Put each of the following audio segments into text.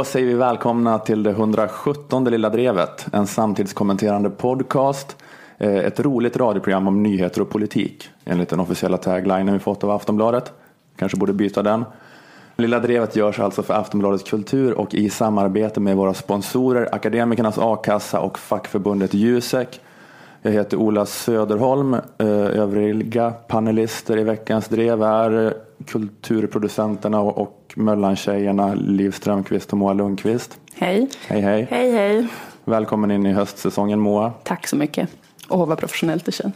Då säger vi välkomna till det 117 Lilla Drevet, en samtidskommenterande podcast. Eh, ett roligt radioprogram om nyheter och politik, enligt den officiella taglinen vi fått av Aftonbladet. Kanske borde byta den. Lilla Drevet görs alltså för Aftonbladet Kultur och i samarbete med våra sponsorer Akademikernas A-kassa och fackförbundet Jusek. Jag heter Ola Söderholm. Eh, övriga panelister i veckans drev är kulturproducenterna och Möllantjejerna Liv Strömqvist och Moa Lundqvist. Hej. Hej hej. Hej hej. Välkommen in i höstsäsongen Moa. Tack så mycket. Åh vad professionellt det känns.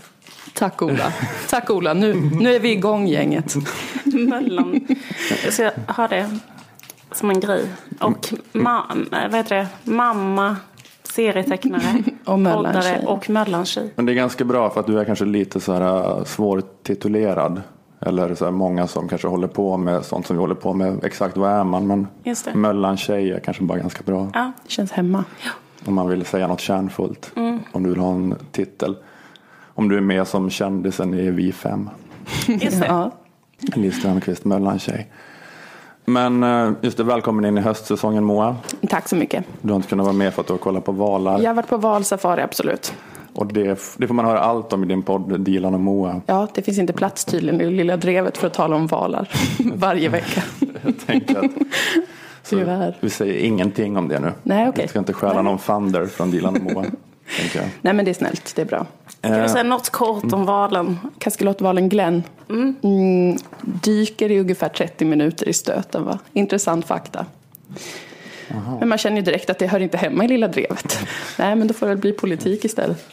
Tack Ola. Tack Ola. Nu, nu är vi igång gänget. Möllan. Jag ska ha det som en grej. Och ma vad heter det? mamma, serietecknare, Och poddare och Möllantjej. Men det är ganska bra för att du är kanske lite så här äh, svårtitulerad. Eller så här många som kanske håller på med sånt som vi håller på med. Exakt vad är man? Men Just det. Möllantjej är kanske bara ganska bra. Ja. Känns hemma. Om man vill säga något kärnfullt. Mm. Om du vill ha en titel. Om du är med som kändisen i Vi fem. Just det. Ja. Liv Strömqvist, Möllantjej. Men äh, just det, välkommen in i höstsäsongen Moa. Tack så mycket. Du har inte kunnat vara med för att du har kollat på valar. Jag har varit på valsafari, absolut. Och det, det får man höra allt om i din podd Dilan och Moa. Ja, det finns inte plats tydligen i lilla drevet för att tala om valar varje vecka. Jag tänker att Tyvärr. vi säger ingenting om det nu. Nej, okej. Vi ska inte stjäla någon thunder från Dilan och Moa. Nej, men det är snällt. Det är bra. Kan Eh, du säga något kort om valen? Kaskelotvalen Glenn mm, dyker i ungefär 30 minuter i stöten. Va? Intressant fakta. Men man känner ju direkt att det hör inte hemma i lilla drevet. Nej, men då får det väl bli politik istället.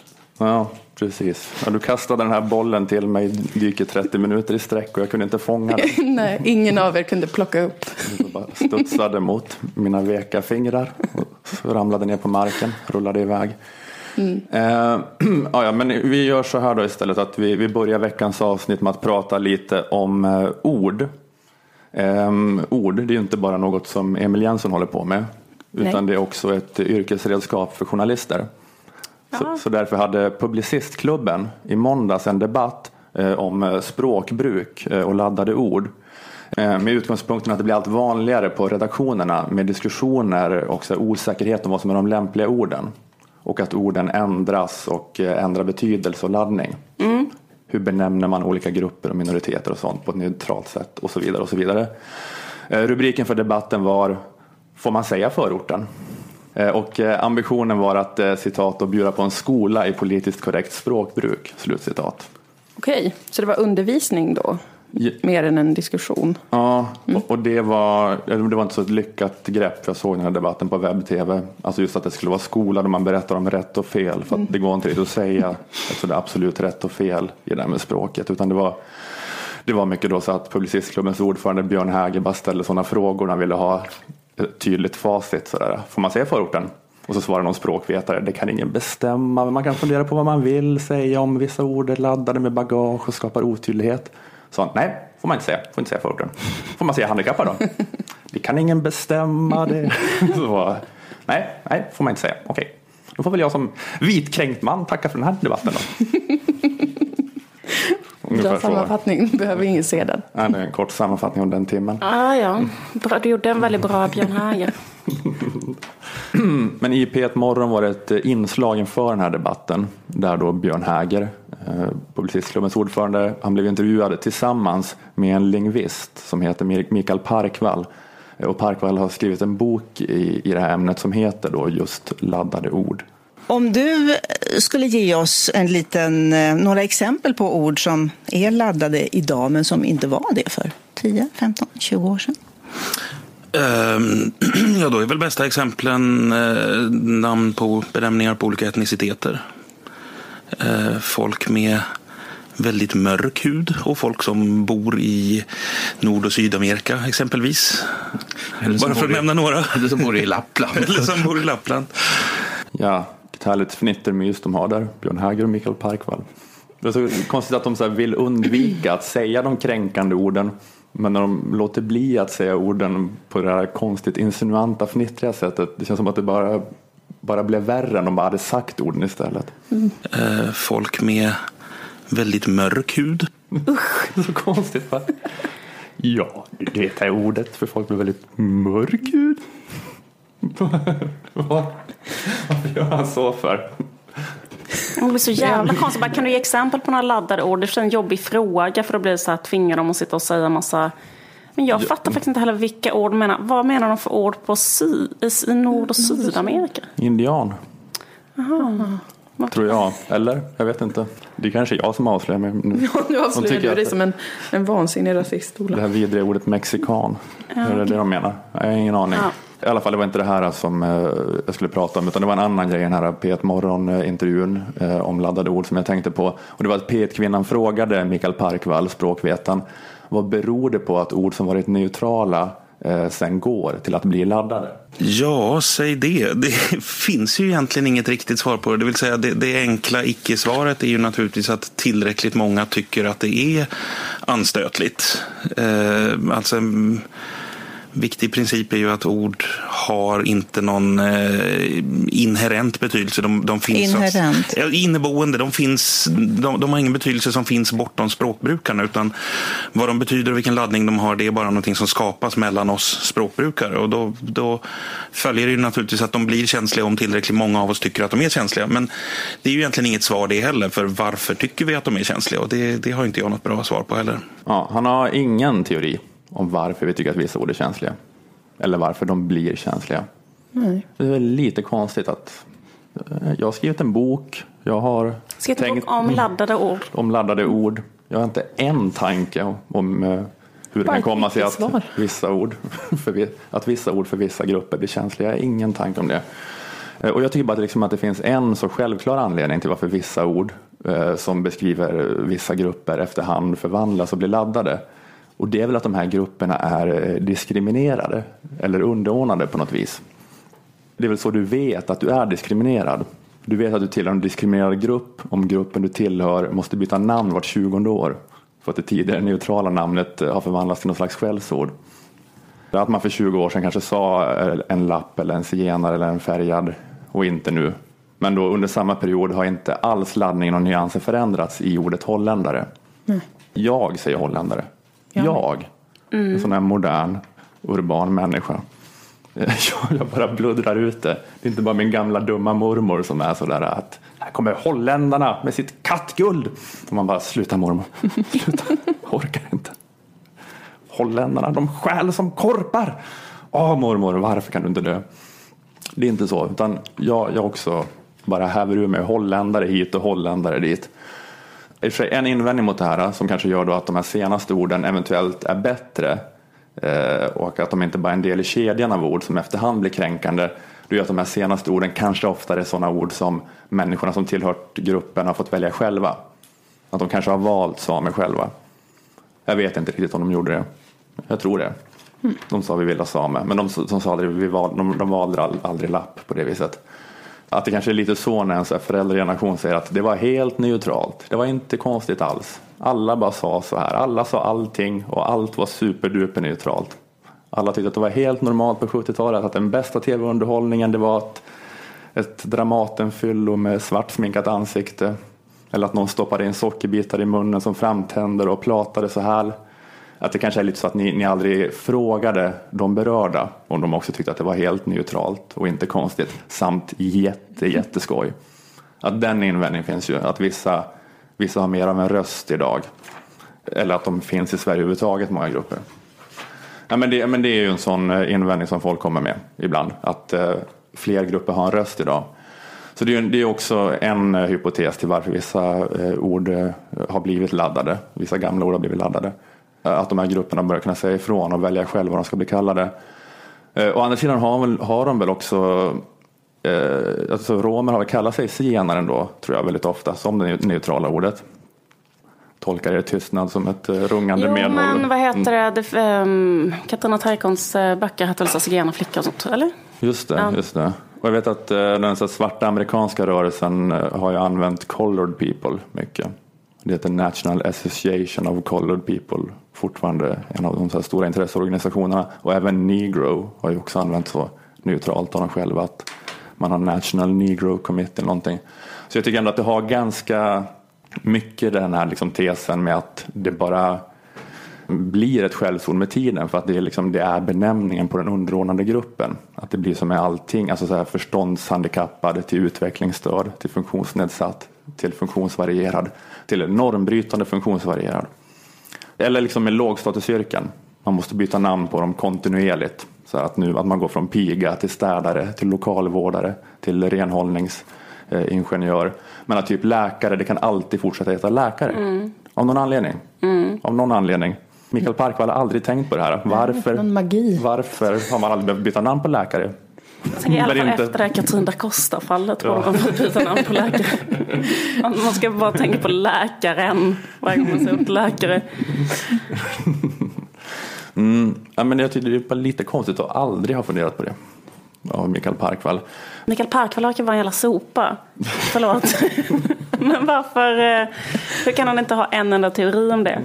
Ja, precis. Ja, du kastade den här bollen till mig dyker 30 minuter i sträck och jag kunde inte fånga den. Nej, ingen av er kunde plocka upp. Jag bara studsade mot mina veka fingrar och ramlade ner på marken, rullade iväg. Eh, ja, men vi gör så här då istället att vi, vi börjar veckans avsnitt med att prata lite om eh, ord. Ehm, ord, det är ju inte bara något som Emil Jensen håller på med. Utan Nej. det är också ett yrkesredskap för journalister. Så, så därför hade Publicistklubben i måndags en debatt eh, om eh, språkbruk eh, och laddade ord. Eh, med utgångspunkten att det blir allt vanligare på redaktionerna med diskussioner och så här, osäkerhet om vad som är de lämpliga orden. Och att orden ändras och eh, ändrar betydelse och laddning. Hur benämner man olika grupper och minoriteter och sånt på ett neutralt sätt och så vidare. och så vidare. Eh, Rubriken för debatten var Får man säga förorten? Eh, Och eh, ambitionen var att eh, citat att bjuda på en skola i politiskt korrekt språkbruk. Slutcitat. Okej, så det var undervisning då? Mer än en diskussion? Ja, och- och det var, det var inte så ett lyckat grepp. Jag såg den här debatten på webb-tv. Alltså just att det skulle vara skola där man berättar om rätt och fel. För att det går inte riktigt att säga alltså det är absolut rätt och fel i det här med språket. Utan det var, det var mycket då så att Publicistklubbens ordförande Björn Häger bara ställde sådana frågor. Han ville ha tydligt facit. Sådär. Får man säga förorten? Och så svarar någon språkvetare, det kan ingen bestämma, men man kan fundera på vad man vill säga om vissa ord är laddade med bagage och skapar otydlighet. Så nej, får man inte säga, får inte säga förorten. Får man säga handikappad då? Det kan ingen bestämma. Det. Så, nej, nej, får man inte säga. Okej, då får väl jag som vitkränkt man tacka för den här debatten då. Bra Ungefär så. sammanfattning, behöver ingen se den. Ja, det är en kort sammanfattning om den timmen. Ah, ja, bra, du gjorde en väldigt bra Björn Hager. Men i P1 Morgon var det ett eh, inslag inför den här debatten där då Björn Häger, eh, Publicistklubbens ordförande, han blev intervjuad tillsammans med en lingvist som heter Mikael Parkvall. Eh, Och Parkvall har skrivit en bok i, i det här ämnet som heter då just laddade ord. Om du skulle ge oss en liten, eh, några exempel på ord som är laddade idag men som inte var det för 10, 15, 20 år sedan. Ehm, ja, då är väl bästa exemplen eh, namn på benämningar på olika etniciteter. Eh, folk med väldigt mörk hud och folk som bor i Nord och Sydamerika exempelvis. Bara för att nämna några. Eller som bor i Lappland. Eller som bor i Lappland. Ja, ett härligt fnittermys de har där, Björn Häger och Mikael Parkvall. Det är så konstigt att de så här vill undvika att säga de kränkande orden. Men när de låter bli att säga orden på det här konstigt insinuanta fnittriga sättet. Det känns som att det bara, bara blev värre än de bara hade sagt orden istället. Eh, folk med väldigt mörk hud. Så konstigt va? Ja, det är ordet för folk med väldigt mörk hud. Vad? Varför gör han så för? Det blir så jävla konstigt. Bara, kan du ge exempel på några laddade ord? Det är en jobbig fråga för att bli så här, tvinga dem att sitta och säga massa... Men jag fattar faktiskt inte heller vilka ord menar. Vad menar de för ord på sy, i Nord och Sydamerika? Indian. Tror jag. Eller? Jag vet inte. Det är kanske jag som avslöjar mig nu. Ja, nu avslöjar tycker du dig som en, en vansinnig rasist, Ola. Det här vidriga ordet mexikan. Är det det de menar? Jag har ingen aning. I alla fall, det var inte det här som eh, jag skulle prata om, utan det var en annan grej i den här P1 Morgon-intervjun eh, om laddade ord som jag tänkte på. Och det var att P1-kvinnan frågade Mikael Parkvall, språkvetaren, vad beror det på att ord som varit neutrala eh, sen går till att bli laddade? Ja, säg det. Det finns ju egentligen inget riktigt svar på det. Det vill säga det, det enkla icke-svaret är ju naturligtvis att tillräckligt många tycker att det är anstötligt. Eh, alltså, viktig princip är ju att ord har inte någon eh, inherent betydelse. De, de finns Inherent. Ja, inneboende. De, finns, de, de har ingen betydelse som finns bortom språkbrukarna. Utan vad de betyder och vilken laddning de har, det är bara någonting som skapas mellan oss språkbrukare. Och då, då följer det ju naturligtvis att de blir känsliga om tillräckligt många av oss tycker att de är känsliga. Men det är ju egentligen inget svar det heller. För varför tycker vi att de är känsliga? Och det, det har inte jag något bra svar på heller. Ja, han har ingen teori om varför vi tycker att vissa ord är känsliga. Eller varför de blir känsliga. Nej. Det är lite konstigt att eh, jag har skrivit en bok. Jag har Skriv en bok om laddade ord. om laddade ord. Jag har inte en tanke om eh, hur det Bara kan ett komma sig att vissa, ord för, att vissa ord för vissa grupper blir känsliga. Jag har ingen tanke om det. Eh, Och jag tycker bara att, liksom att det finns en så självklar anledning till varför vissa ord som beskriver vissa grupper efterhand förvandlas och blir laddade. Och det är väl att de här grupperna är eh, diskriminerade eller underordnade på något vis. Det är väl så du vet att du är diskriminerad. Du vet att du tillhör en diskriminerad grupp om gruppen du tillhör måste byta namn vart 20 år för att det tidigare neutrala namnet eh, har förvandlats till något slags skällsord. Att man för 20 år sedan kanske sa eh, en lapp eller en zigenare eller en färgad och inte nu. Men då under samma period har inte alls laddningen och nyansen förändrats i ordet holländare. Jag säger holländare. Jag. En sån här modern, urban människa. Jag bara bluddrar ut det. Det är inte bara min gamla dumma mormor som är sådär att här kommer holländarna med sitt kattguld. Och man bara sluta mormor, sluta, orkar inte. Holländarna, de stjäl som korpar. Åh mormor, varför kan du inte dö? Det är inte så, utan jag, jag också bara häver ur mig holländare hit och holländare dit. I och för sig, en invändning mot det här som kanske gör då att de här senaste orden eventuellt är bättre eh, och att de inte bara är en del i kedjan av ord som efterhand blir kränkande. Det gör att de här senaste orden kanske oftare är sådana ord som människorna som tillhört gruppen har fått välja själva. Att de kanske har valt samer själva. Jag vet inte riktigt om de gjorde det. Jag tror det. De sa vi vill ha same, men de, de, sa aldrig, vi val, de, de valde aldrig lapp på det viset. Att det kanske är lite så när en så föräldrageneration säger att det var helt neutralt. Det var inte konstigt alls. Alla bara sa så här. Alla sa allting och allt var superduper neutralt. Alla tyckte att det var helt normalt på 70-talet att den bästa tv-underhållningen det var ett, ett Dramatenfyllo med svartsminkat ansikte. Eller att någon stoppade in sockerbitar i munnen som framtänder och pratade så här. Att det kanske är lite så att ni, ni aldrig frågade de berörda om de också tyckte att det var helt neutralt och inte konstigt samt jätte, jätteskoj. Att den invändningen finns ju, att vissa, vissa har mer av en röst idag. Eller att de finns i Sverige överhuvudtaget, många grupper. Ja, men, det, men det är ju en sån eh, invändning som folk kommer med ibland, att eh, fler grupper har en röst idag. Så det är, det är också en eh, hypotes till varför vissa eh, ord eh, har blivit laddade, vissa gamla ord har blivit laddade. Eh, Att de här grupperna börjar kunna säga ifrån och välja själva vad de ska bli kallade. Eh, Å andra sidan har, har de väl också Eh, alltså romer har väl kallat sig zigenare ändå, tror jag väldigt ofta, som det neutrala ordet. Tolkar er tystnad som ett eh, rungande Jo, medhåll. men vad heter det? det um, Katarina Taikons böcker hette väl zigenarflicka och sånt, eller? Just det, Ja. just det. Och jag vet att den så svarta amerikanska rörelsen har ju använt colored people mycket. Det heter National Association of Colored People, fortfarande en av de så här stora intresseorganisationerna. Och även Negro har ju också använt så neutralt av dem själva att man har National Negro Committee eller någonting. Så jag tycker ändå att det har ganska mycket den här liksom tesen med att det bara blir ett skällsord med tiden för att det är, liksom, det är benämningen på den underordnade gruppen. Att det blir som med allting, alltså så här förståndshandikappad till utvecklingsstörd, till funktionsnedsatt, till funktionsvarierad, till normbrytande funktionsvarierad. Eller liksom med lågstatusyrken. Man måste byta namn på dem kontinuerligt. Så att, nu, att man går från piga till städare, till lokalvårdare, till renhållningsingenjör. Men att typ läkare, det kan alltid fortsätta heta läkare. Mm. Av någon anledning. Av någon anledning. Mikael Parkvall har aldrig tänkt på det här. Varför, någon magi. varför har man aldrig behövt byta namn på läkare? Jag tänker I alla fall inte- efter det här Katrin da Costa-fallet jag man får byta namn på läkare. Man ska bara tänka på läkaren varje gång man säger ordet läkare. Ja, men jag tycker det är lite konstigt att aldrig ha funderat på det. Av Mikael Parkvall. Mikael Parkvall verkar vara en jävla sopa. Förlåt. Men varför, eh, hur kan han inte ha en enda teori om det?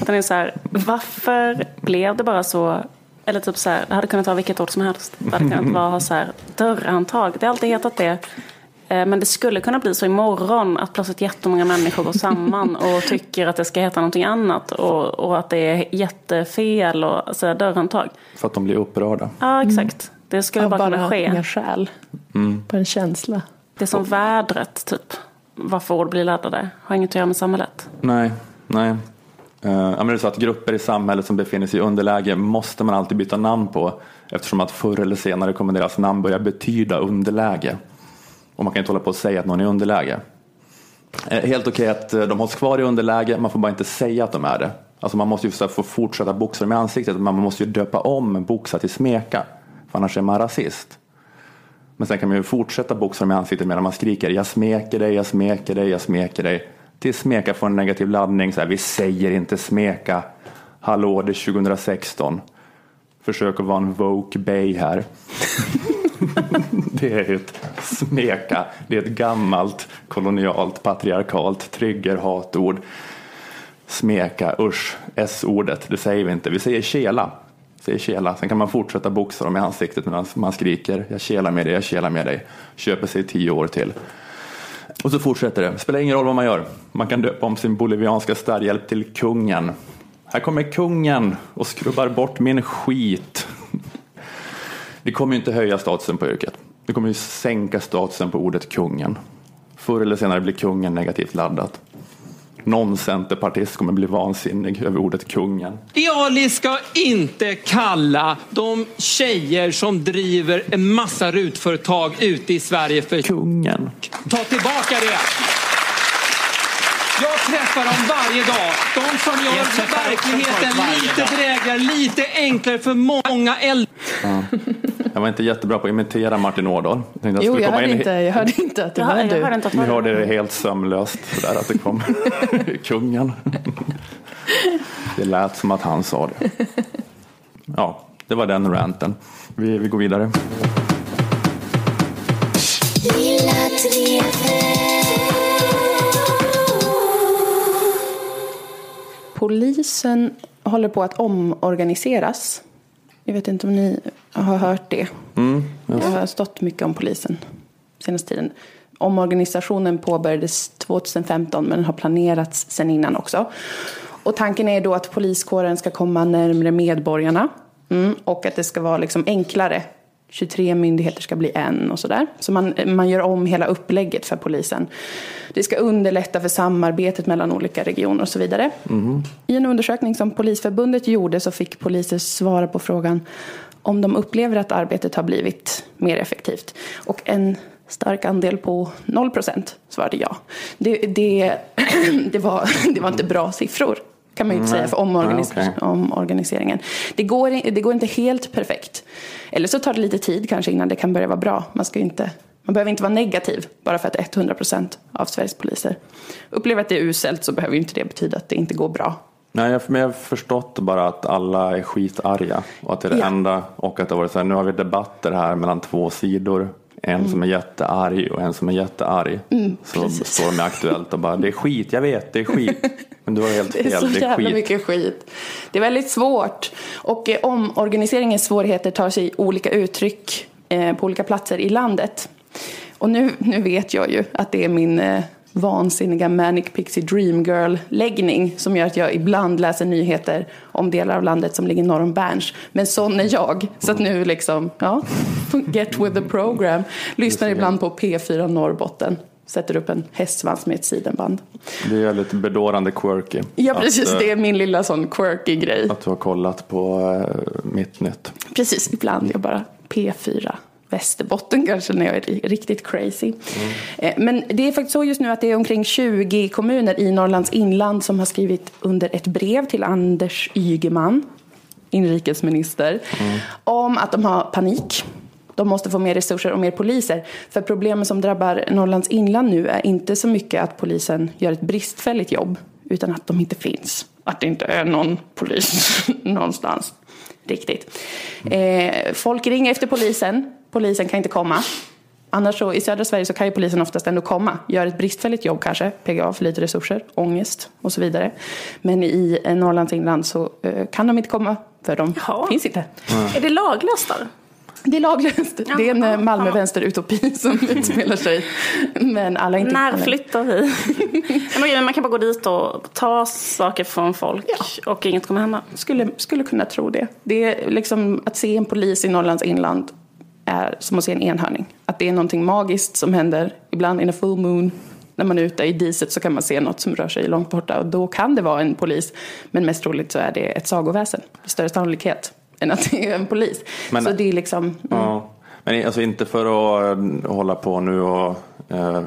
Att han är så här, varför blev det bara så, eller typ så här, det hade kunnat vara vilket ord som helst. Det hade kunnat vara så här, dörrhandtag, det har alltid hetat det. Eh, Men det skulle kunna bli så imorgon att plötsligt jättemånga människor går samman och tycker att det ska heta någonting annat och, och att det är jättefel att säga dörrhandtag. För att de blir upprörda. Ja, exakt. Det skulle Av bara kunna bara ske. en själ. Bara en känsla. Det är som vädret, typ. Varför ord blir laddade. Har inget att göra med samhället. Nej, nej. Eh, ja, men det är så att grupper i samhället som befinner sig i underläge måste man alltid byta namn på eftersom att förr eller senare kommer deras namn börja betyda underläge. Och man kan inte hålla på och säga att någon är i underläge. Eh, helt okej att eh, de hålls kvar i underläge, man får bara inte säga att de är det. Alltså man måste ju få fortsätta boxa dem i ansiktet, men man måste ju döpa om boxa till smeka, för annars är man rasist. Men sen kan man ju fortsätta boxa dem i ansiktet medan man skriker jag smeker dig, jag smeker dig, jag smeker dig alltid smeka får en negativ laddning, så här, vi säger inte smeka. Hallå, det är 2016. Försök att vara en woke bay här. det är ett smeka, det är ett gammalt kolonialt patriarkalt triggerhatord. Smeka, usch, s-ordet, det säger vi inte. Vi säger kela. Säger kela. Sen kan man fortsätta boxa dem i ansiktet medan man skriker jag kelar med dig, jag kelar med dig. Köper sig tio år till. Och så fortsätter det. Spelar ingen roll vad man gör. Man kan döpa om sin bolivianska städhjälp till kungen. Här kommer kungen och skrubbar bort min skit. Det kommer ju inte höja statusen på yrket. Det kommer ju sänka statusen på ordet kungen. Förr eller senare blir kungen negativt laddat. Någon centerpartist kommer bli vansinnig över ordet kungen. Ali ska inte kalla de tjejer som driver en massa rutföretag ute i Sverige för Kungen. Ta tillbaka det! Jag träffar dem varje dag. De som gör verkligheten lite drägligare, lite enklare för många äldre. Jag var inte jättebra på att imitera Martin Ådahl. Jag Jo, jag hörde, in inte, jag hörde inte att det var du. hörde inte att Ni hörde det helt sömlöst sådär att det kom kungen. Det lät som att han sa det. Ja, det var den ranten. Vi, vi går vidare. Polisen håller på att omorganiseras. Jag vet inte om ni har hört det. Jag har stått mycket om polisen senaste tiden. Omorganisationen påbörjades 2015 men har planerats sedan innan också. Och tanken är då att poliskåren ska komma närmare medborgarna mm, och att det ska vara liksom enklare. 23 myndigheter ska bli en och sådär. Så man, man gör om hela upplägget för polisen. Det ska underlätta för samarbetet mellan olika regioner och så vidare. I en undersökning som Polisförbundet gjorde så fick poliser svara på frågan om de upplever att arbetet har blivit mer effektivt. Och en stark andel på 0 procent svarade ja. Det, det, det, var, det var inte bra siffror kan man ju inte säga för omorganis- Nej, okej. omorganiseringen. Det går, det går inte helt perfekt. Eller så tar det lite tid kanske innan det kan börja vara bra. Man, ska inte, man behöver inte vara negativ bara för att 100 procent av Sveriges poliser upplever att det är uselt så behöver ju inte det betyda att det inte går bra. Nej, jag, men jag har förstått bara att alla är skitarga och att det är det Ja. enda och att det har varit så här, nu har vi debatter här mellan två sidor. En som är jättearg och en som är jättearg. så Mm. precis. står de i Aktuellt och bara det är skit, jag vet, det är skit. Men du har helt Det är fel, så det är jävla skit. mycket skit. Det är väldigt svårt. Och eh, omorganiseringens svårigheter tar sig olika uttryck eh, på olika platser i landet. Och nu, nu vet jag ju att det är min, eh, vansinniga Manic Pixie Dream Girl-läggning som gör att jag ibland läser nyheter om delar av landet som ligger norr om Berns. Men sån är jag. Så att nu liksom, ja, get with the program. Lyssnar ibland på P4 Norrbotten. Sätter upp en hästsvans med ett sidenband. Det är lite bedårande quirky. Ja, precis. Att, eh, Det är min lilla sån quirky grej. att du har kollat på eh, Mitt Nytt. Precis, ibland jag bara P4 Västerbotten kanske när jag är riktigt crazy. Eh, Men det är faktiskt så just nu att det är omkring 20 kommuner i Norrlands inland som har skrivit under ett brev till Anders Ygeman, inrikesminister, om att de har panik. De måste få mer resurser och mer poliser. För problemen som drabbar Norrlands inland nu är inte så mycket att polisen gör ett bristfälligt jobb, utan att de inte finns. Att det inte är någon polis någonstans. Riktigt. Eh, folk ringer efter polisen. Polisen kan inte komma. Annars så, i södra Sverige så kan ju polisen oftast ändå komma. Gör ett bristfälligt jobb kanske. PGA för lite resurser, ångest och så vidare. Men i eh, Norrlands inland så eh, kan de inte komma för de Jaha. finns inte. Är det laglöst där? Det är laglöst. Det är en eh, Malmö-vänster-utopi som utspelar sig. Men alla är inte När flyttar vi? Man kan bara gå dit och ta saker från folk och inget kommer hända. Skulle, skulle kunna tro det. det är liksom, att se en polis i Norrlands inland är som att se en enhörning. Att det är någonting magiskt som händer, ibland in a full moon. När man är ute i diset så kan man se något som rör sig långt borta och då kan det vara en polis. Men mest troligt så är det ett sagoväsen. Större sannolikhet än att det är en polis. Men- så det är liksom... Mm. Ja. Men alltså inte för att eh, hålla på nu och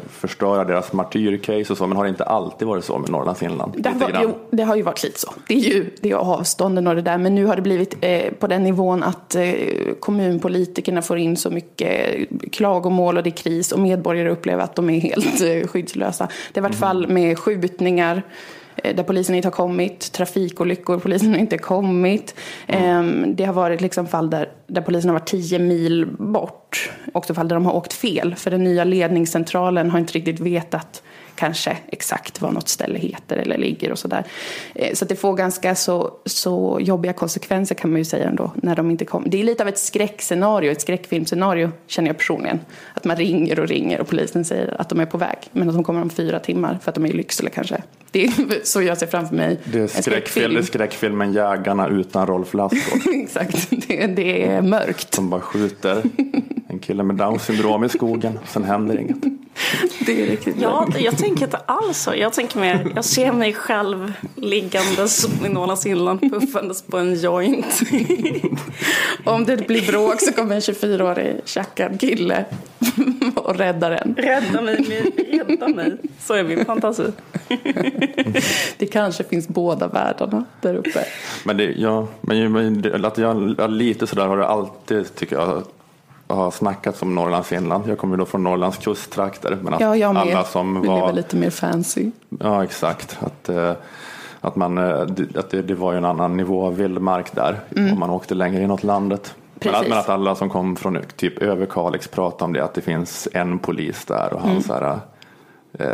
förstöra deras martyrcase och så, men har det inte alltid varit så med Norrlands inland? Det har, varit, jo, det har ju varit lite så. Det är ju det är avstånden och det där. Men nu har det blivit eh, på den nivån att eh, kommunpolitikerna får in så mycket klagomål och det är kris och medborgare upplever att de är helt eh, skyddslösa. Det har varit fall med skjutningar eh, där polisen inte har kommit, trafikolyckor, polisen har inte kommit. Ehm, Det har varit liksom fall där, där polisen har varit 10 mil bort. Också fall där de har åkt fel, för den nya ledningscentralen har inte riktigt vetat kanske exakt vad något ställe heter eller ligger och sådär. Eh, Så att det får ganska så, så jobbiga konsekvenser kan man ju säga ändå när de inte kommer. Det är lite av ett skräckscenario, ett skräckfilmscenario känner jag personligen. Att man ringer och ringer och polisen säger att de är på väg men att de kommer om fyra timmar för att de är i Lycksele kanske. Det är så jag ser framför mig Det är skräckfilm, det är skräckfilmen Jägarna utan Rolf Lassgård. Exakt, det, det är mörkt. som bara skjuter en kille med Downs syndrom i skogen. Sen händer inget. Det är riktigt Ja, jag tänker inte alls så. Jag tänker mer, jag ser mig själv liggandes i Norrlands inland puffandes på en joint. Om det blir bråk så kommer en 24-årig tjackad kille och räddar en. Rädda mig, rädda mig. Så är min fantasi. Det kanske finns båda världarna där uppe. Men, det, ja, men, men det- att jag, ja, lite sådär har det alltid, tycker jag, har snackats om Norrlands inland. Jag kommer då från Norrlands kusttrakter. Men att Ja, jag med. alla som Vi lever var... lite mer fancy. Ja, exakt. Att, eh, att, man, eh, att det, det var ju en annan nivå av vildmark där. Om man åkte längre inåt landet. Men att, Mm. Men att alla som kom från typ Överkalix pratade om det. Att det finns en polis där och han Mm. så här, eh,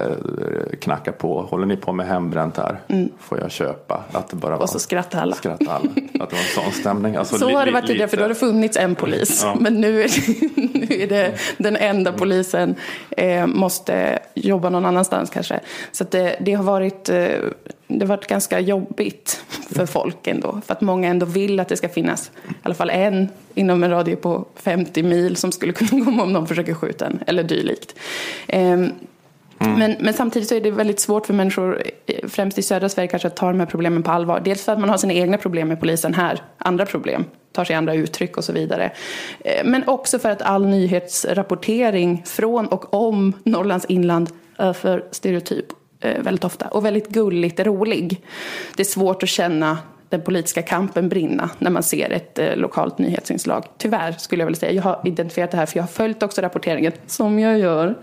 knackar på. Håller ni på med hembränt här? Får jag köpa? Att det bara var, Mm. Och så skrattar alla. skrattar alla. Att det var en sån stämning. Alltså, Så har det varit tidigare, för då har det funnits en polis. Ja. Men nu är, det, nu är det den enda polisen eh, måste jobba någon annanstans kanske. Så det, det, har varit, eh, det har varit ganska jobbigt för folk ändå. För att många ändå vill att det ska finnas i alla fall en inom en radie på 50 mil som skulle kunna komma om någon försöker skjuta en eller dylikt. Mm. Men, men samtidigt så är det väldigt svårt för människor, eh, främst i södra Sverige, kanske att ta de här problemen på allvar. Dels för att man har sina egna problem med polisen här, andra problem, tar sig andra uttryck och så vidare. Eh, men också för att all nyhetsrapportering från och om Norrlands inland är för stereotyp eh, väldigt ofta. Och väldigt gulligt rolig. Det är svårt att känna den politiska kampen brinna när man ser ett eh, lokalt nyhetsinslag. Tyvärr skulle jag vilja säga. Jag har identifierat det här för jag har följt också rapporteringen, som jag gör.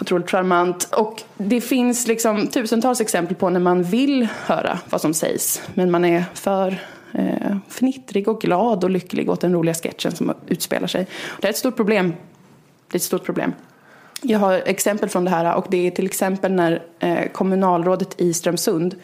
Otroligt charmant. Och det finns liksom tusentals exempel på när man vill höra vad som sägs, men man är för eh, fnittrig och glad och lycklig åt den roliga sketchen som utspelar sig. Det är ett stort problem. Det är ett stort problem. Jag har exempel från det här och det är till exempel när eh, kommunalrådet i Strömsund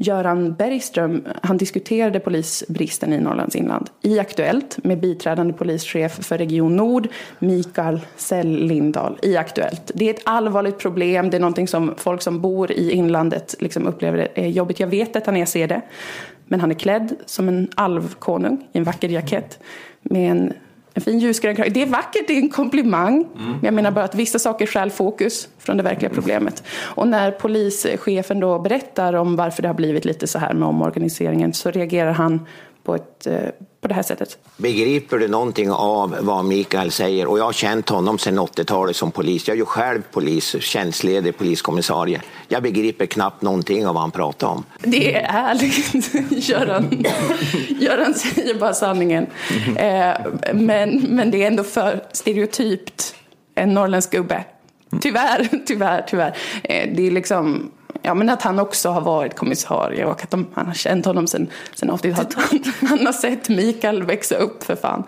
Göran Bergström, han diskuterade polisbristen i Norrlands inland i Aktuellt med biträdande polischef för Region Nord, Mikael Sell Lindahl, i Aktuellt. Det är ett allvarligt problem, det är någonting som folk som bor i inlandet liksom upplever är jobbigt. Jag vet detta när jag ser det. Men han är klädd som en alvkonung i en vacker jackett med en en fin ljusgrön krage. Det är vackert, det är en komplimang. Mm. Jag menar bara att vissa saker stjäl fokus från det verkliga problemet. Och när polischefen då berättar om varför det har blivit lite så här med omorganiseringen så reagerar han på, ett, eh, på det här sättet. Begriper du någonting av vad Mikael säger? Och jag har känt honom sedan 80-talet som polis. Jag är ju själv polis, tjänstledig poliskommissarie. Jag begriper knappt någonting av vad han pratar om. Det är ärligt. Göran, Göran säger bara sanningen. Eh, men, men det är ändå för stereotypt en norrländsk gubbe. Tyvärr, tyvärr, tyvärr. Eh, det är liksom ja, men att han också har varit kommissarie och att de, han har känt honom sen, sen 80-talet. Han har sett Mikael växa upp för fan.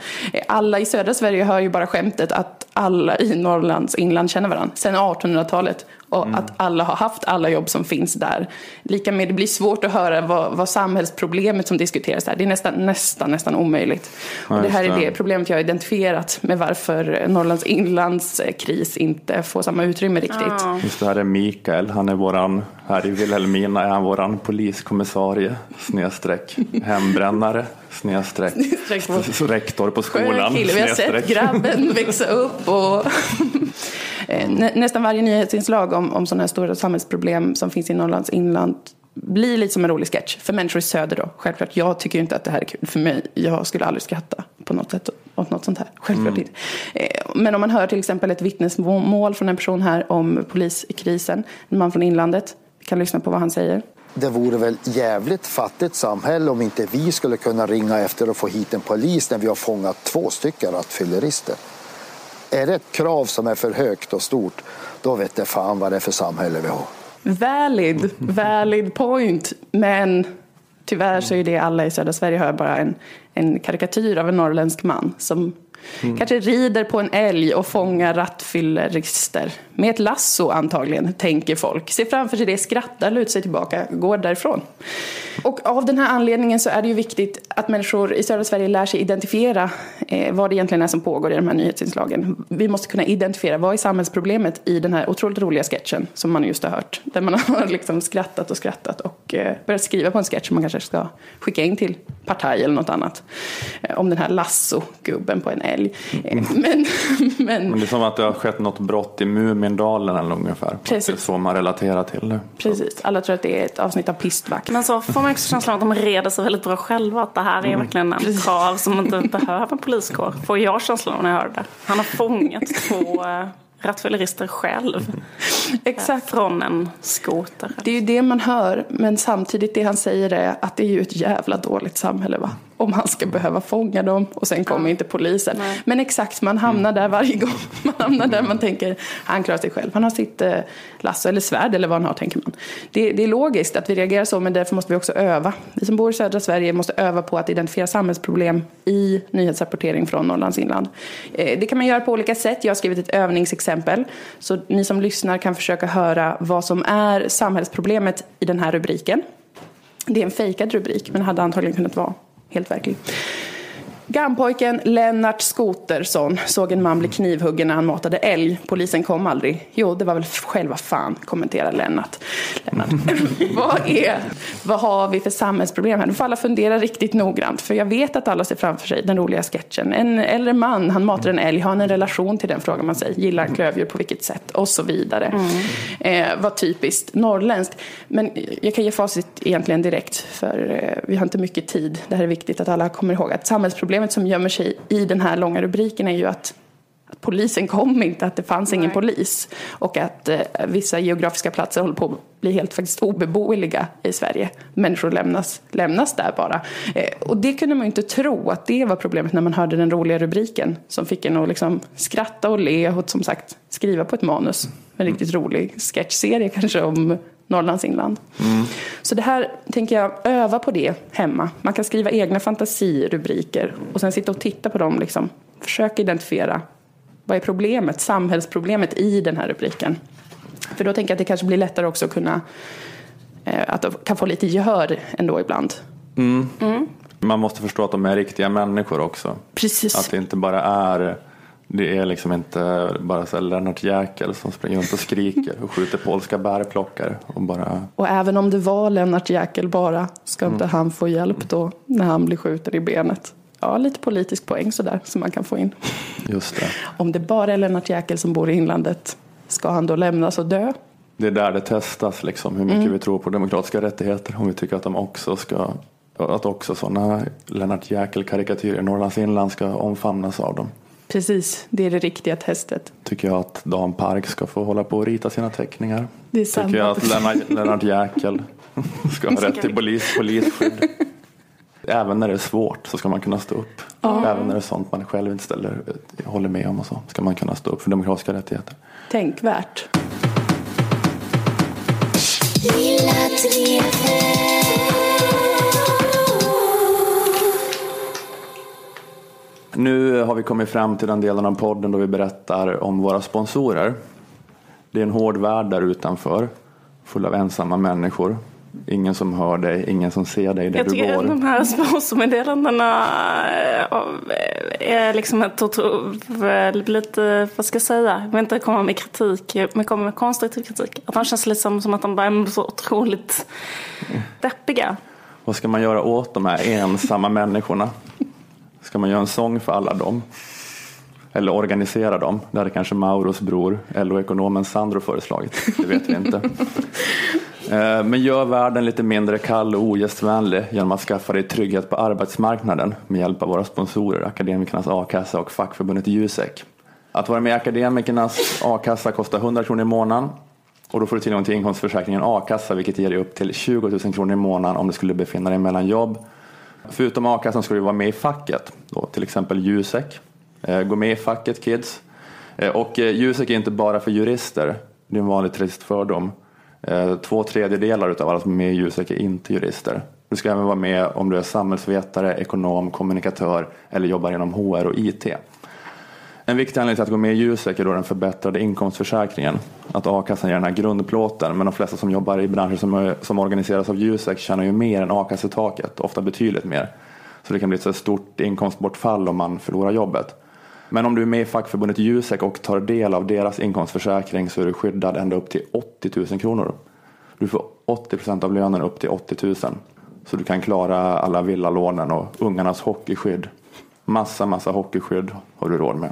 Alla i södra Sverige hör ju bara skämtet att alla i Norrlands inland känner varandra sen 1800-talet och mm. att alla har haft alla jobb som finns där. Lika med det blir svårt att höra vad, vad samhällsproblemet som diskuteras här. Det är nästan, nästan, nästan omöjligt. Ja, och det här är det problemet jag har identifierat med varför Norrlands inlands kris inte får samma utrymme riktigt. Ja. Just det här är Mikael, han är våran, här i Vilhelmina är han våran poliskommissarie, snedstreck hembrännare, snedstreck, rektor på skolan. Kille. Vi har sett grabben växa upp och Eh, nästan varje nyhetsinslag om, om sådana här stora samhällsproblem som finns i Norrlands inland blir lite som en rolig sketch. För människor i söder då, självklart. Jag tycker inte att det här är kul. För mig, jag skulle aldrig skratta på något sätt åt något sånt här. Självklart mm. inte. Eh, men om man hör till exempel ett vittnesmål från en person här om poliskrisen, en man från inlandet, vi kan lyssna på vad han säger. Det vore väl jävligt fattigt samhälle om inte vi skulle kunna ringa efter och få hit en polis när vi har fångat två stycken rattfyllerister. Är det ett krav som är för högt och stort, då vet jag fan vad det är för samhälle vi har. Valid, valid point. Men tyvärr så är det alla i södra Sverige hör bara en, en karikatyr av en norrländsk man som Mm. Kanske rider på en älg och fångar rattfyllerister. Med ett lasso antagligen, tänker folk. Ser framför sig det, skrattar, lutar sig tillbaka, går därifrån. Och av den här anledningen så är det ju viktigt att människor i södra Sverige lär sig identifiera eh, vad det egentligen är som pågår i de här nyhetsinslagen. Vi måste kunna identifiera vad är samhällsproblemet i den här otroligt roliga sketchen som man just har hört. Där man har liksom skrattat och skrattat och eh, börjat skriva på en sketch som man kanske ska skicka in till Partaj eller något annat. Eh, om den här lasso-gubben på en älg. Mm. Men, men, men det är som att det har skett något brott i Mumindalen eller ungefär. Precis. Det är så man relaterar till det. Precis, alla tror att det är ett avsnitt av Pistvakt. Men så får man också känslan av att de reder sig väldigt bra själva. Att det här är mm. verkligen en trav som inte behöver poliskår. Får jag känslan av när jag hör det. Han har fångat två eh, rattfyllerister själv. Exakt. Från en skoter. Det är ju det man hör, men samtidigt det han säger är att det är ju ett jävla dåligt samhälle va om han ska behöva fånga dem och sen kommer ja. inte polisen. Nej. Men exakt, man hamnar där varje gång. Man hamnar där man tänker, han klarar sig själv. Han har sitt eh, lasso eller svärd eller vad han har, tänker man. Det, det, är logiskt att vi reagerar så, men därför måste vi också öva. Vi som bor i södra Sverige måste öva på att identifiera samhällsproblem i nyhetsrapportering från Norrlands inland. Eh, det kan man göra på olika sätt. Jag har skrivit ett övningsexempel, så ni som lyssnar kan försöka höra vad som är samhällsproblemet i den här rubriken. Det är en fejkad rubrik, men hade antagligen kunnat vara helt verklig. Grannpojken Lennart Skotersson såg en man bli knivhuggen när han matade älg. Polisen kom aldrig. Jo, det var väl själva fan, kommenterar Lennart. Lennart. vad, är, vad har vi för samhällsproblem här? Nu får alla fundera riktigt noggrant. För jag vet att alla ser framför sig den roliga sketchen. En äldre man, han matar en älg. Har han en relation till den, frågar man sig. Gillar han klövdjur på vilket sätt? Och så vidare. Mm. Eh, vad typiskt norrländskt. Men jag kan ge facit egentligen direkt. För eh, vi har inte mycket tid. Det här är viktigt att alla kommer ihåg. Att samhällsproblem problemet som gömmer sig i den här långa rubriken är ju att, att polisen kom inte, att det fanns Nej. ingen polis och att eh, vissa geografiska platser håller på att bli helt faktiskt obeboeliga i Sverige. Människor lämnas, lämnas där bara. Eh, och det kunde man ju inte tro att det var problemet när man hörde den roliga rubriken som fick en att liksom skratta och le och som sagt skriva på ett manus. En riktigt rolig sketchserie kanske om Norrlands inland. Mm. Så det här tänker jag öva på det hemma. Man kan skriva egna fantasirubriker och sen sitta och titta på dem. Liksom. Försök identifiera vad är problemet, samhällsproblemet i den här rubriken. För då tänker jag att det kanske blir lättare också att kunna eh, att kan få lite gehör ändå ibland. Man måste förstå att de är riktiga människor också. Precis. Att det inte bara är det är liksom inte bara så Lennart Jäkel som springer runt och skriker och skjuter polska bärplockare och bara Och även om det var Lennart Jäkel bara, ska inte han få hjälp då när han blir skjuten i benet? Ja, lite politisk poäng sådär som man kan få in. just det. Om det bara är Lennart Jäkel som bor i inlandet, ska han då lämnas och dö? Det är där det testas liksom hur mycket vi tror på demokratiska rättigheter. Om vi tycker att de också ska att också sådana Lennart Jäkel-karikatyrer i Norrlands inland ska omfamnas av dem. Precis, det är det riktiga testet. Tycker jag att Dan Park ska få hålla på och rita sina teckningar. Det är Tycker jag att Lennart, Lennart Jäkel ska ha rätt till polis, polisskydd. Även när det är svårt så ska man kunna stå upp. Även när det är sånt man själv inte ställer, håller med om och så. Ska man kunna stå upp för demokratiska rättigheter. Tänkvärt. Nu har vi kommit fram till den delen av podden då vi berättar om våra sponsorer. Det är en hård värld där utanför, full av ensamma människor. Ingen som hör dig, ingen som ser dig där Jag du tycker att går. de här sponsormeddelandena eh, är liksom ett lite, vad ska jag säga, jag vill inte komma med kritik, men komma med konstruktiv kritik. Att de känns liksom som att de bara är så otroligt deppiga. Vad ska man göra åt de här ensamma människorna? Ska man göra en sång för alla dem? Eller organisera dem? Det hade kanske Mauros bror, LO-ekonomen Sandro föreslagit. Det vet vi inte. Eh, Men gör världen lite mindre kall och ogästvänlig genom att skaffa dig trygghet på arbetsmarknaden med hjälp av våra sponsorer, Akademikernas a-kassa och fackförbundet Jusek. Att vara med i Akademikernas a-kassa kostar 100 kronor i månaden och då får du tillgång till inkomstförsäkringen a-kassa vilket ger dig upp till 20 000 kronor i månaden om du skulle befinna dig mellan jobb. Förutom a-kassan ska du vara med i facket, då, till exempel Jusek. Eh, gå med i facket kids. Eh, och eh, Jusek är inte bara för jurister, det är en vanlig trist fördom. Två tredjedelar av alla som är med i Jusek är inte jurister. Du ska även vara med om du är samhällsvetare, ekonom, kommunikatör eller jobbar inom HR och IT. En viktig anledning till att gå med i Jusek är då den förbättrade inkomstförsäkringen. Att a-kassan ger den här grundplåten, men de flesta som jobbar i branscher som, som organiseras av Jusek tjänar ju mer än a-kassetaket, ofta betydligt mer. Så det kan bli ett så stort inkomstbortfall om man förlorar jobbet. Men om du är med i fackförbundet Jusek och tar del av deras inkomstförsäkring så är du skyddad ända upp till 80 000 kronor. Du får 80 procent av lönen upp till 80 000. Så du kan klara alla villalånen och ungarnas hockeyskydd. Massa, massa hockeyskydd har du råd med.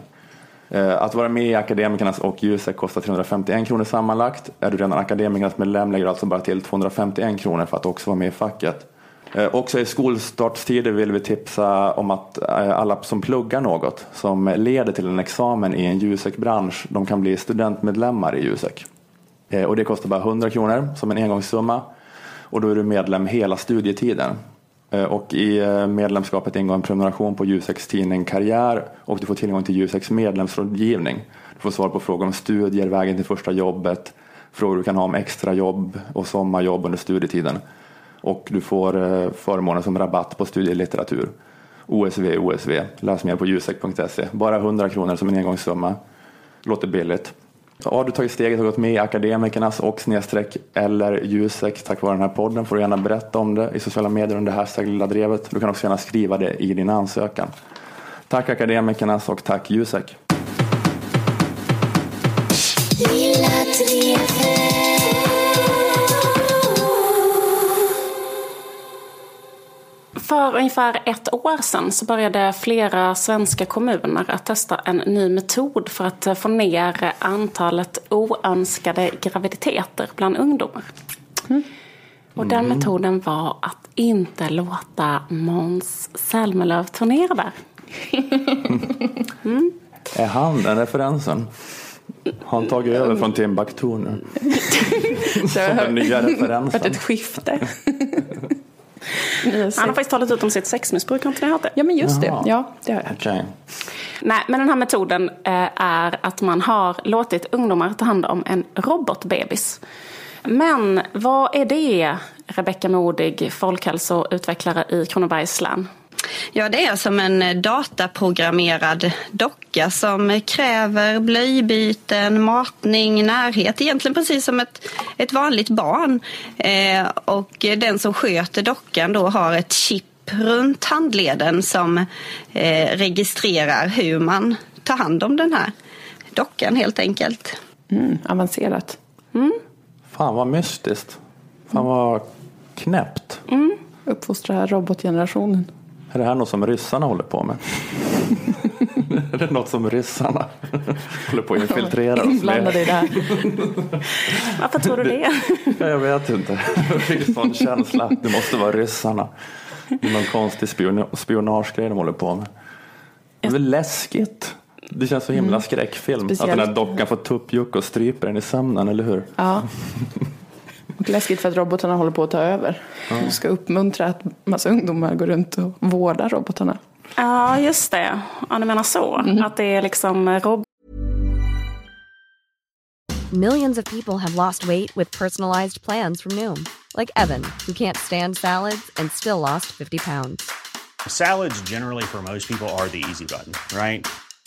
Eh, att vara med i Akademikernas och Jusek kostar 351 kronor sammanlagt. Är du redan Akademikernas medlem lägger du alltså bara till 251 kronor för att också vara med i facket. Eh, också i skolstartstider vill vi tipsa om att eh, alla som pluggar något som leder till en examen i en Jusek-bransch, de kan bli studentmedlemmar i Jusek. Och det kostar bara 100 kronor som en engångssumma. Och då är du medlem hela studietiden. Eh, och i eh, medlemskapet ingår en prenumeration på Juseks tidning Karriär och du får tillgång till Juseks medlemsrådgivning. Du får svar på frågor om studier, vägen till första jobbet, frågor du kan ha om extrajobb och sommarjobb under studietiden. Och du får eh, förmåner som rabatt på studielitteratur. OSV, OSV. Läs mer på jusek.se. Bara 100 kronor som en engångssumma. Låter billigt. Så har du tagit steget och gått med i Akademikernas och snedstreck eller Jusek tack vare den här podden får du gärna berätta om det i sociala medier under hashtag Lilla Drevet. Du kan också gärna skriva det i din ansökan. Tack Akademikernas och tack Jusek. För ungefär ett år sedan så började flera svenska kommuner att testa en ny metod för att få ner antalet oönskade graviditeter bland ungdomar. Och den metoden var att inte låta Måns Zelmerlöw turnera där. Är han den referensen? Har han tagit över från Timbuktu nu? Det har Den nya varit referensen. ett skifte. Han har faktiskt talat ut om sitt sexmissbruk, har inte ni hört det? Ja, men just det. Jaha. Ja, det har jag. Okej. Nej, men den här metoden eh, är att man har låtit ungdomar ta hand om en robotbebis. Men vad är det, Rebecka Modig, folkhälsoutvecklare i Kronobergs län? Ja, det är som en dataprogrammerad docka som kräver blöjbyten, matning, närhet. Egentligen precis som ett, ett vanligt barn. Eh, och den som sköter dockan då har ett chip runt handleden som eh, registrerar hur man tar hand om den här dockan helt enkelt. Mm, avancerat. Fan vad mystiskt. Fan vad knäppt. Uppfostra robotgenerationen. Är det här något som ryssarna håller på med? är det något som ryssarna håller på att infiltrera oss Inblandade med? i det här. Varför tror du det? Ja, Jag vet inte. Jag fick en sån känsla. Det måste vara ryssarna. Det är någon konstig spion spionagegrej de håller på med. Det är väl läskigt. Det känns så himla skräckfilm. Att den här Speciellt. dockan får tuppjuck och stryper den i sömnen, eller hur? Ja. Och läskigt för att robotarna håller på att ta över. Du ska uppmuntra att massa ungdomar går runt och vårdar robotarna. Ja, just det. Ja, du menar så. Att det är liksom rob- Millions of people have lost weight with personalized plans from Noom, like Evan, who can't stand salads and still lost 50 pounds. Salads, generally, for most people, are the easy button, right?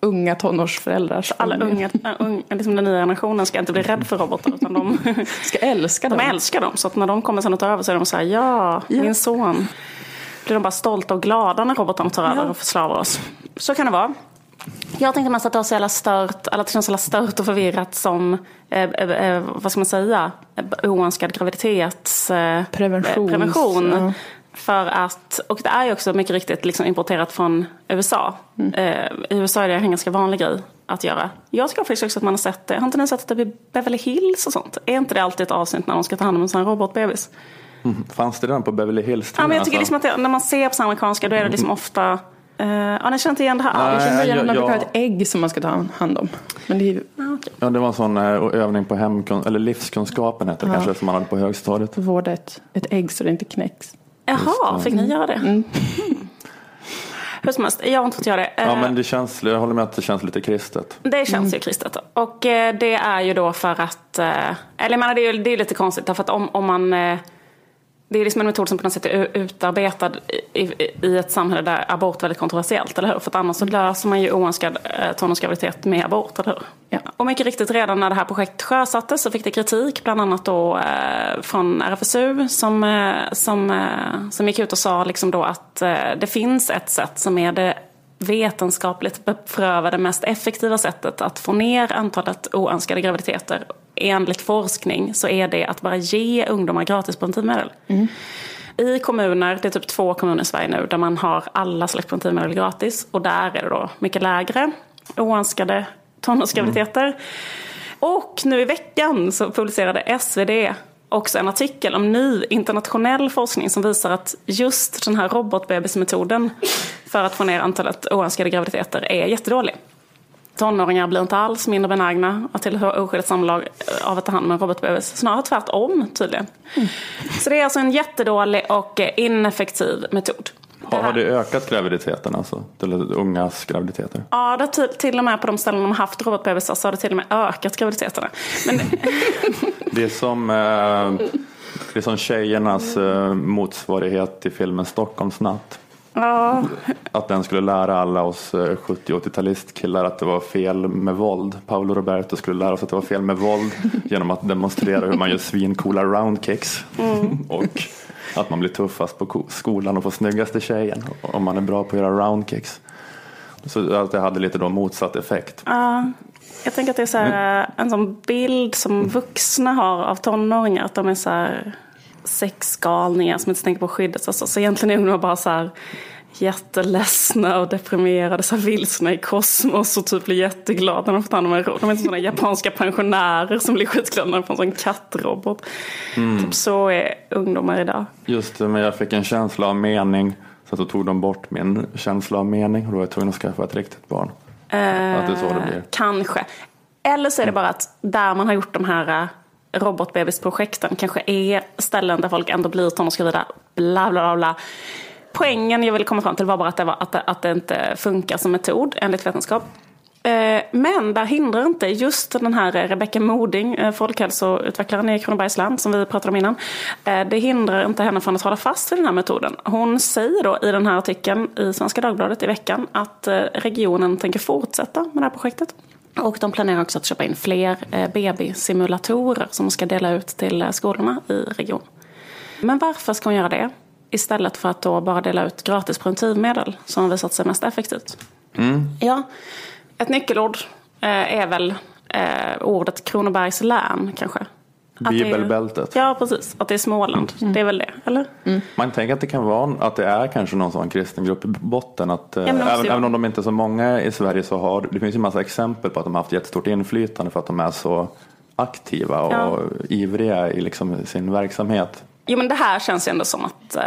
unga tonårsföräldrars alla familjer. unga, äh, unga, liksom den nya generationen ska inte bli rädd för robotar utan de, Ska älska de dem. älskar dem. Så att när de kommer sen att ta över så är de så här, ja, min son. Blir de bara stolta och glada när robotarna tar över och förslavar oss. Så kan det vara. Jag tänkte mest att det var så jävla stört, eller att det känns så jävla stört och förvirrat som, eh, eh, eh, vad ska man säga, eh, oönskad graviditets... Eh, Preventions- prevention. ja. För att, och det är ju också mycket riktigt liksom importerat från USA. Eh, I USA är det en ganska vanlig grej att göra. Jag tycker faktiskt också att man har sett det. Har inte ni sett det vid Beverly Hills och sånt? Är inte det alltid ett avsnitt när de ska ta hand om en sån här robotbebis? Mm. Fanns det den på Beverly Hills? Ja, men jag tycker alltså? liksom att det, när man ser på så amerikanska då är det liksom ofta... Eh, ja, ni känner inte igen det här? Nej, Jag känner igen att jag- ha jag- ett ägg som man ska ta hand om. Men det är ju Ja, det var en sån eh, övning på hemkun- eller livskunskapen heter det Ja. kanske som man hade på högstadiet. att vårda ett, ett ägg så det inte knäcks. Jaha, fick ni göra det? Mm. Hur som helst, jag har inte fått göra det. Ja, Eh, men det känns, jag håller med att det känns lite kristet. Det känns ju kristet. Och eh, det är ju då för att, eh, eller jag menar det är ju det är lite konstigt därför att om, om man, eh, det är liksom en metod som på något sätt är utarbetad i, i, i ett samhälle där abort är väldigt kontroversiellt, eller hur? För att annars så löser man ju oönskad eh, tonårsgraviditet med abort, eller hur? Ja. Och mycket riktigt redan när det här projektet sjösattes så fick det kritik, bland annat då eh, från RFSU som, eh, som, eh, som gick ut och sa liksom då att eh, det finns ett sätt som är det vetenskapligt beprövade mest effektiva sättet att få ner antalet oönskade graviditeter. Enligt forskning så är det att bara ge ungdomar gratis preventivmedel. I kommuner, det är typ två kommuner i Sverige nu, där man har alla slags preventivmedel gratis. Och där är det då mycket lägre oönskade tonårsgraviditeter. Och nu i veckan så publicerade SvD också en artikel om ny internationell forskning som visar att just den här robotbebismetoden för att få ner antalet oönskade graviditeter är jättedålig. Tonåringar blir inte alls mindre benägna att tillhöra oskyddat samlag av att ta hand om en robotbebis. Snarare tvärtom tydligen. Så det är alltså en jättedålig och ineffektiv metod. Har, har det ökat graviditeten alltså? Eller ungas graviditeter? Ja, det till, till och med på de ställen de har haft robotbebisar så har det till och med ökat graviditeterna. Men Det är som, eh, det är som tjejernas eh, motsvarighet till filmen Stockholmsnatt. ja, Att den skulle lära alla oss eh, 70-80-talistkillar att det var fel med våld. Paolo Roberto skulle lära oss att det var fel med våld genom att demonstrera hur man gör svincoola roundkicks. och att man blir tuffast på ko- skolan och får snyggaste tjejen om man är bra på att göra roundkicks. Så att det hade lite då motsatt effekt. ja, jag tänker att det är så här, en sån bild som vuxna har av tonåringar. Att de är så här sexgalningar som inte tänker på skyddet. Alltså, så egentligen är ungdomar bara så här jätteledsna och deprimerade, så vilsna i kosmos och typ blir jätteglada när de får ta hand om en robot. De är inte sådana japanska pensionärer som blir skitglada när de får en sån kattrobot. Typ så är ungdomar idag. Just det, men jag fick en känsla av mening. Så att då tog de bort min känsla av mening och då var jag tvungen att skaffa ett riktigt barn. Eh, Att det är så det blir. Kanske. Eller så är det bara att där man har gjort de här eh, robotbebisprojekten kanske är ställen där folk ändå blir tonårsgravida. Bla, bla, bla, bla. Poängen jag ville komma fram till var bara att det, var, att det, att det inte funkar som metod enligt vetenskap. Eh, men där hindrar inte just den här Rebecka Moding, eh, folkhälsoutvecklaren i Kronobergs län som vi pratade om innan. Eh, det hindrar inte henne från att hålla fast vid den här metoden. Hon säger då i den här artikeln i Svenska Dagbladet i veckan att regionen tänker fortsätta med det här projektet. Och de planerar också att köpa in fler BB-simulatorer som ska dela ut till skolorna i regionen. Men varför ska hon göra det? Istället för att då bara dela ut gratis preventivmedel som har visat sig mest effektivt. Ja, ett nyckelord eh, är väl eh, ordet Kronobergs län kanske. Är- Bibelbältet. Ja, precis. Att det är Småland. Det är väl det, eller? Man tänker att det kan vara att det är kanske någon sån kristen grupp i botten. Att, eh, det måste även, ju även om de inte är så många i Sverige så har det finns ju massa exempel på att de har haft jättestort inflytande för att de är så aktiva och Ja. ivriga i liksom sin verksamhet. Jo, men det här känns ju ändå som att eh,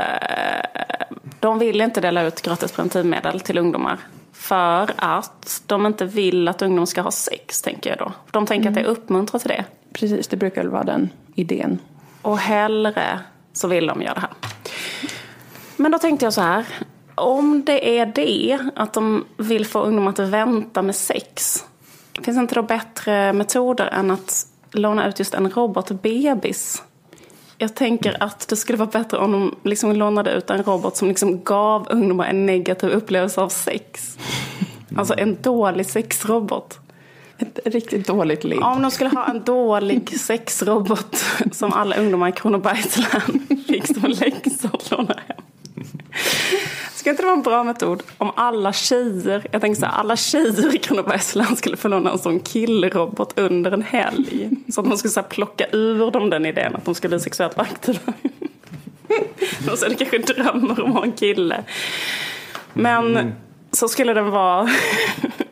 de vill inte dela ut gratis preventivmedel till ungdomar. För att de inte vill att ungdomar ska ha sex, tänker jag då. De tänker att det uppmuntrar till det. Precis, det brukar väl vara den idén. Och hellre så vill de göra det här. Men då tänkte jag så här. Om det är det, att de vill få ungdomar att vänta med sex. Finns det inte då bättre metoder än att låna ut just en robotbebis? Jag tänker att det skulle vara bättre om de liksom lånade ut en robot som liksom gav ungdomar en negativ upplevelse av sex. Alltså en dålig sexrobot. Ett riktigt dåligt ligg. Om de skulle ha en dålig sexrobot som alla ungdomar i Kronobergs län fick som läxa att låna hem. Skulle inte det vara en bra metod om alla tjejer, jag tänker så här, alla tjejer i Kronobergs län skulle få låna en sån killrobot under en helg. Så att man skulle så här, plocka ur dem den idén att de ska bli sexuellt aktiva. Och är det kanske drömmer om att ha en kille. Men så skulle den vara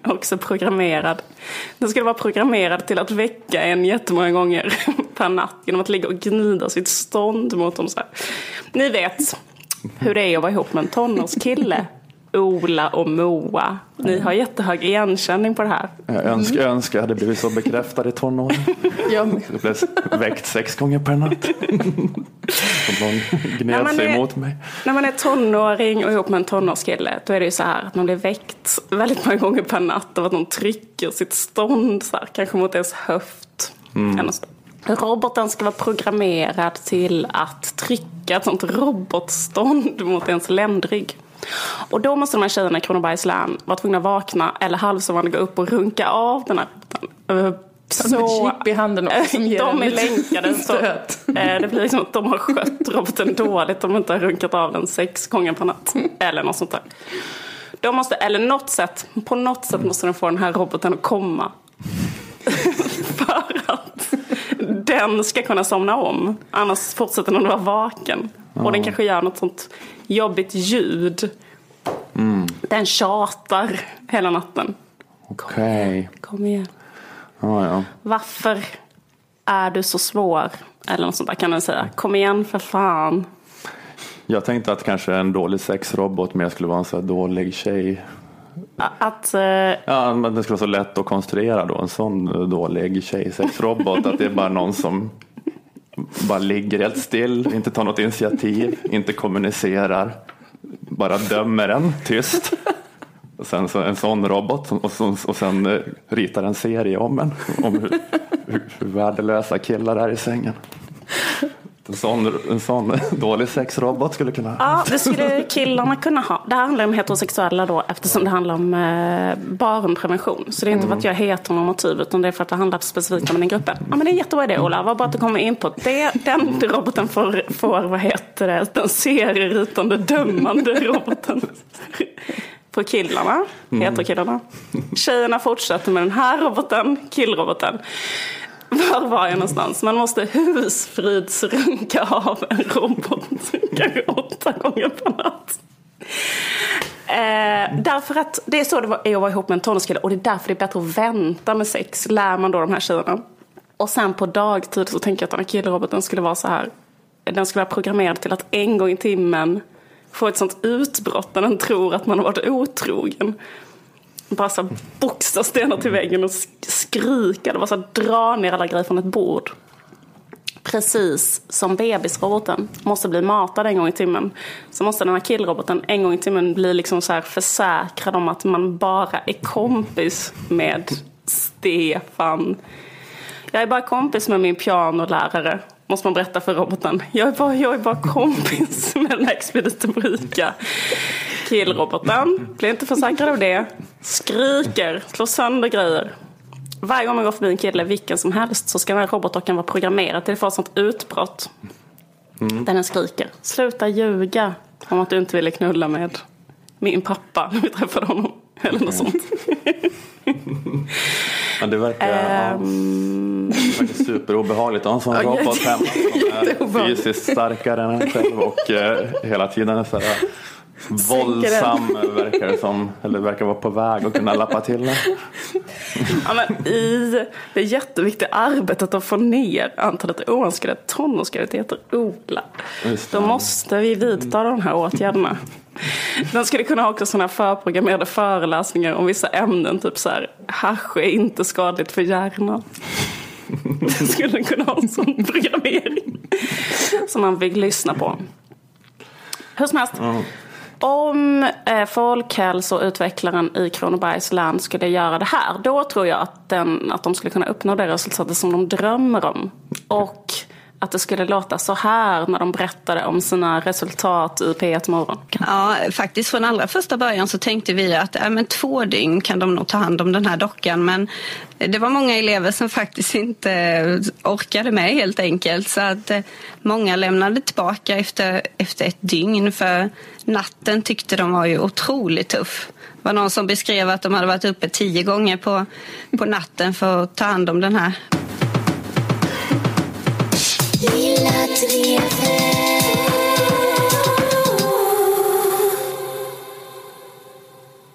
också programmerad. Den skulle vara programmerad till att väcka en jättemånga gånger per natt genom att ligga och gnida sitt stånd mot dem. Så här. Ni vet hur det är att vara ihop med en tonårskille. Ola och Moa. Ni har jättehög igenkänning på det här. Jag önskar, jag önskar jag hade blivit så bekräftad i tonåren. Jag blev väckt sex gånger per natt. Som någon När gned man sig är- emot mig. När man är tonåring och ihop med en tonårskille då är det ju så här att man blir väckt väldigt många gånger per natt av att någon trycker sitt stånd så här, kanske mot ens höft. Eller så. Roboten ska vara programmerad till att trycka ett sånt robotstånd mot ens ländrygg. Och då måste de här tjejerna i Kronobergs län vara tvungna att vakna eller halvsovande gå upp och runka av den här roboten. Så... Chip i handen också de är länkade så eh, det blir liksom att de har skött roboten dåligt om de inte har runkat av den sex gånger per natt. Eller något sånt där. De måste, eller något sätt, på något sätt måste de få den här roboten att komma. För att den ska kunna somna om. Annars fortsätter den att vara vaken. Och den kanske gör något sånt jobbigt ljud. Den tjatar hela natten. Okej. Kom igen. Ja, ja. Varför är du så svår? Eller något sånt där kan den säga. Kom igen för fan. Jag tänkte att kanske en dålig sexrobot mer skulle vara en så här dålig tjej. Att, uh... Ja, men det skulle vara så lätt att konstruera då en sån dålig tjejsexrobot. att det är bara någon som bara ligger helt still, inte tar något initiativ, inte kommunicerar, bara dömer en tyst. Och sen så en sån robot som- och, så, och sen eh, ritar en serie om en. Om hur, hur, hur värdelösa killar är i sängen. En sån, en sån dålig sexrobot skulle kunna... ja, det skulle killarna kunna ha. Det här handlar om heterosexuella då eftersom det handlar om eh, barnprevention. Så det är inte för att jag är heteronormativ utan det är för att det handlar specifikt om den gruppen. Ja men det är en jättebra idé Ola, vad bra att du kommer in på det. Den roboten får, får vad heter det, den serieritande dömande roboten. På killarna, heterokillarna. Tjejerna fortsätter med den här roboten, killroboten. Var var jag någonstans? Man måste husfridsrunka av en robot kanske åtta gånger per natt. Eh, därför att det är så det var- är att vara ihop med en tonårskille och det är därför det är bättre att vänta med sex, lär man då de här tjejerna. Och sen på dagtid så tänker jag att den här killroboten skulle vara så här. Den skulle vara programmerad till att en gång i timmen få ett sånt utbrott när den tror att man har varit otrogen bara så boxa stenar till väggen och skrika. Det var så här, dra ner alla grejer från ett bord. Precis som bebisroboten måste bli matad en gång i timmen. Så måste den här killroboten en gång i timmen bli liksom så här försäkrad om att man bara är kompis med Stefan. Jag är bara kompis med min pianolärare. Måste man berätta för roboten. Jag är bara, jag är bara kompis med den här expediten Killroboten blir inte försäkrad av det. Skriker, slår sönder grejer. Varje gång man går förbi en kille, vilken som helst, så ska den här robotdockan vara programmerad till att få ett sånt utbrott. Mm. Där den skriker. Sluta ljuga om att du inte ville knulla med min pappa när vi träffade honom. Eller något sånt. Men det verkar, ja, Ehm, det verkar superobehagligt att ha en sån robot hemma som är fysiskt starkare än en själv och eh, hela tiden är så här våldsam verkar det som. Eller verkar vara på väg att kunna lappa till den. Ja, men I det jätteviktiga arbetet att få ner antalet oönskade tonårsgraviditeter, det. då måste vi vidta de här åtgärderna. Den skulle kunna ha också sådana förprogrammerade föreläsningar om vissa ämnen, typ så här, hasch är inte skadligt för hjärnan. Den skulle kunna ha en sån programmering som man fick lyssna på. Hur som helst. Om eh, folkhälsoutvecklaren i Kronobergs län skulle göra det här, då tror jag att, den, att de skulle kunna uppnå det resultatet som de drömmer om. Och att det skulle låta så här när de berättade om sina resultat i P1 Morgon. Ja, faktiskt från allra första början så tänkte vi att äh, men två dygn kan de nog ta hand om den här dockan. Men det var många elever som faktiskt inte orkade med helt enkelt. Så att äh, många lämnade tillbaka efter, efter ett dygn. För natten tyckte de var ju otroligt tuff. Det var någon som beskrev att de hade varit uppe tio gånger på, på natten för att ta hand om den här.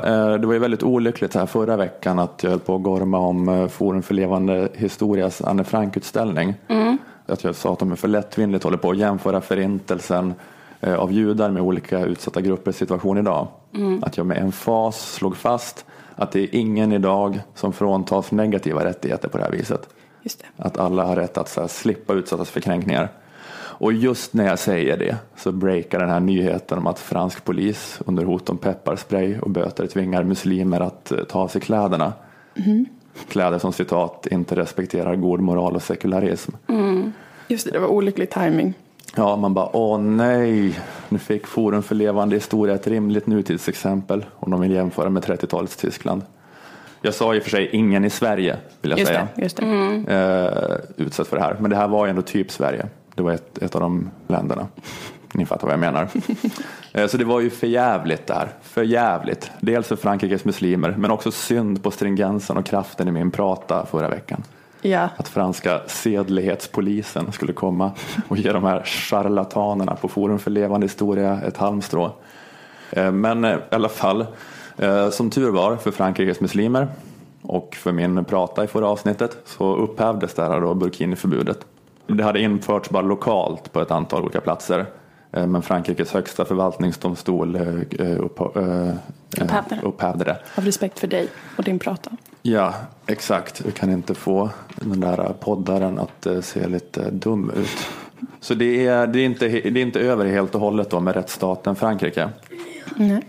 Eh, Det var ju väldigt olyckligt här förra veckan att jag höll på att gorma om eh, Forum för levande historias Anne Frank-utställning. Mm. Att jag sa att de är för lättvindigt håller på att jämföra förintelsen eh, av judar med olika utsatta gruppers situation idag. Mm. Att jag med emfas slog fast att det är ingen idag som fråntas negativa rättigheter på det här viset. Att alla har rätt att så här, slippa utsättas för kränkningar. Och just när jag säger det så breakar den här nyheten om att fransk polis under hot om pepparspray och böter tvingar muslimer att eh, ta av sig kläderna. Mhm. Kläder som citat inte respekterar god moral och sekularism. Mm. Just det, det var olycklig timing. Ja, man bara åh nej, nu fick Forum för levande historia ett rimligt nutidsexempel om de vill jämföra med 30-talets Tyskland. Jag sa och för sig ingen i Sverige, vill jag Just säga, det, just det. Eh, utsatt för det här. Men det här var ju ändå typ Sverige. Det var ett, ett av de länderna. Ni fattar vad jag menar. Eh, Så det var ju för jävligt där. För jävligt. Dels för Frankrikes muslimer, men också synd på stringensen och kraften i min prata förra veckan. Ja. Att franska sedlighetspolisen skulle komma och ge de här charlatanerna på Forum för levande historia ett halmstrå. Eh, Men i alla fall, som tur var för Frankrikes muslimer och för min prata i förra avsnittet så upphävdes det här då burkiniförbudet. Det hade införts bara lokalt på ett antal olika platser. Eh, Men Frankrikes högsta förvaltningsdomstol eh, eh, upphä- eh, Upphävde det. upphävde det. Av respekt för dig och din prata. Ja, exakt. Vi kan inte få den där poddaren att eh, se lite dum ut. Så det är, det är, inte, det är inte över helt och hållet då med rättsstaten Frankrike. Nej.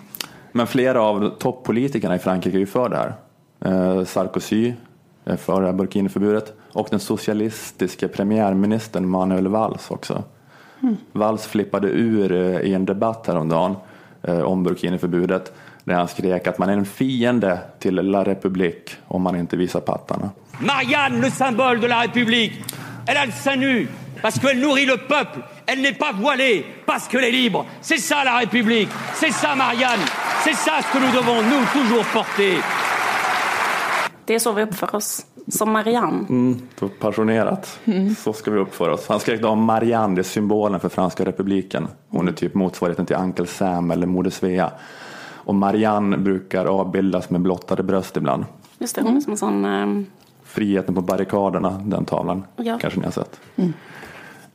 Men flera av toppolitikerna i Frankrike är ju för det här. Eh, Sarkozy är för det här burkiniförbudet och den socialistiska premiärministern Manuel Valls också. Mm. Valls flippade ur eh, i en debatt häromdagen eh, om burkiniförbudet där han skrek att man är en fiende till La République om man inte visar pattarna. Marianne, le symbole de la République, elle a le sein nu parce qu'elle nourrit le peuple. Elle n'est pas voilée parce qu'elle est libre. C'est ça la République. C'est ça Marianne. C'est ça ce que nous devons nous toujours porter. Det är så vi uppför oss. Som Marianne. Mm, så passionerat. Så ska vi uppföra oss. Han skrek då om Marianne, det är symbolen för franska republiken. Hon är typ motsvarigheten till Uncle Sam eller Moder Svea. Och Marianne brukar avbildas med blottade bröst ibland. Just det, hon är som en sån... ehm, Friheten på barrikaderna, den tavlan. Ja. Kanske ni har sett.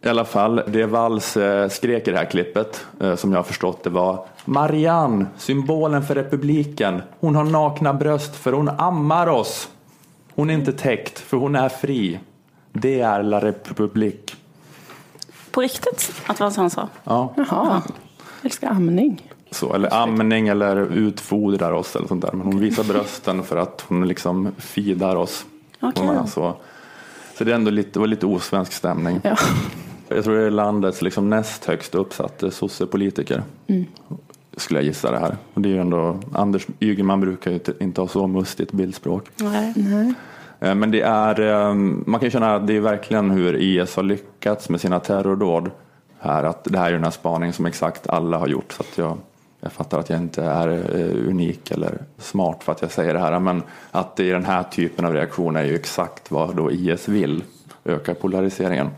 I alla fall, det Valls eh, skrek i det här klippet, eh, som jag har förstått det var Marianne, symbolen för republiken. Hon har nakna bröst för hon ammar oss. Hon är inte täckt för hon är fri. Det är La Republik. På riktigt? Att det var så han sa? Ja, Jaha, älskar amning. så, eller amning eller utfodrar oss eller sånt där. Men hon visar brösten för att hon liksom fidar oss. Hon var så. så det, är ändå lite, det var lite osvensk stämning. Ja. Jag tror det är landets liksom näst högst uppsatte sossepolitiker. Mm. Skulle jag gissa det här. Och det är ju ändå, Anders Ygeman brukar ju inte- ha så mustigt bildspråk. Nej. Nej. Eh, Men det är, eh, man kan ju känna att det är verkligen hur IS har lyckats med sina terrordåd. Här, att det här är den här spaningen som exakt alla har gjort. Så att jag, jag fattar att jag inte är eh, unik eller smart för att jag säger det här. Men att det är den här typen av reaktioner är ju exakt vad då IS vill. Öka polariseringen.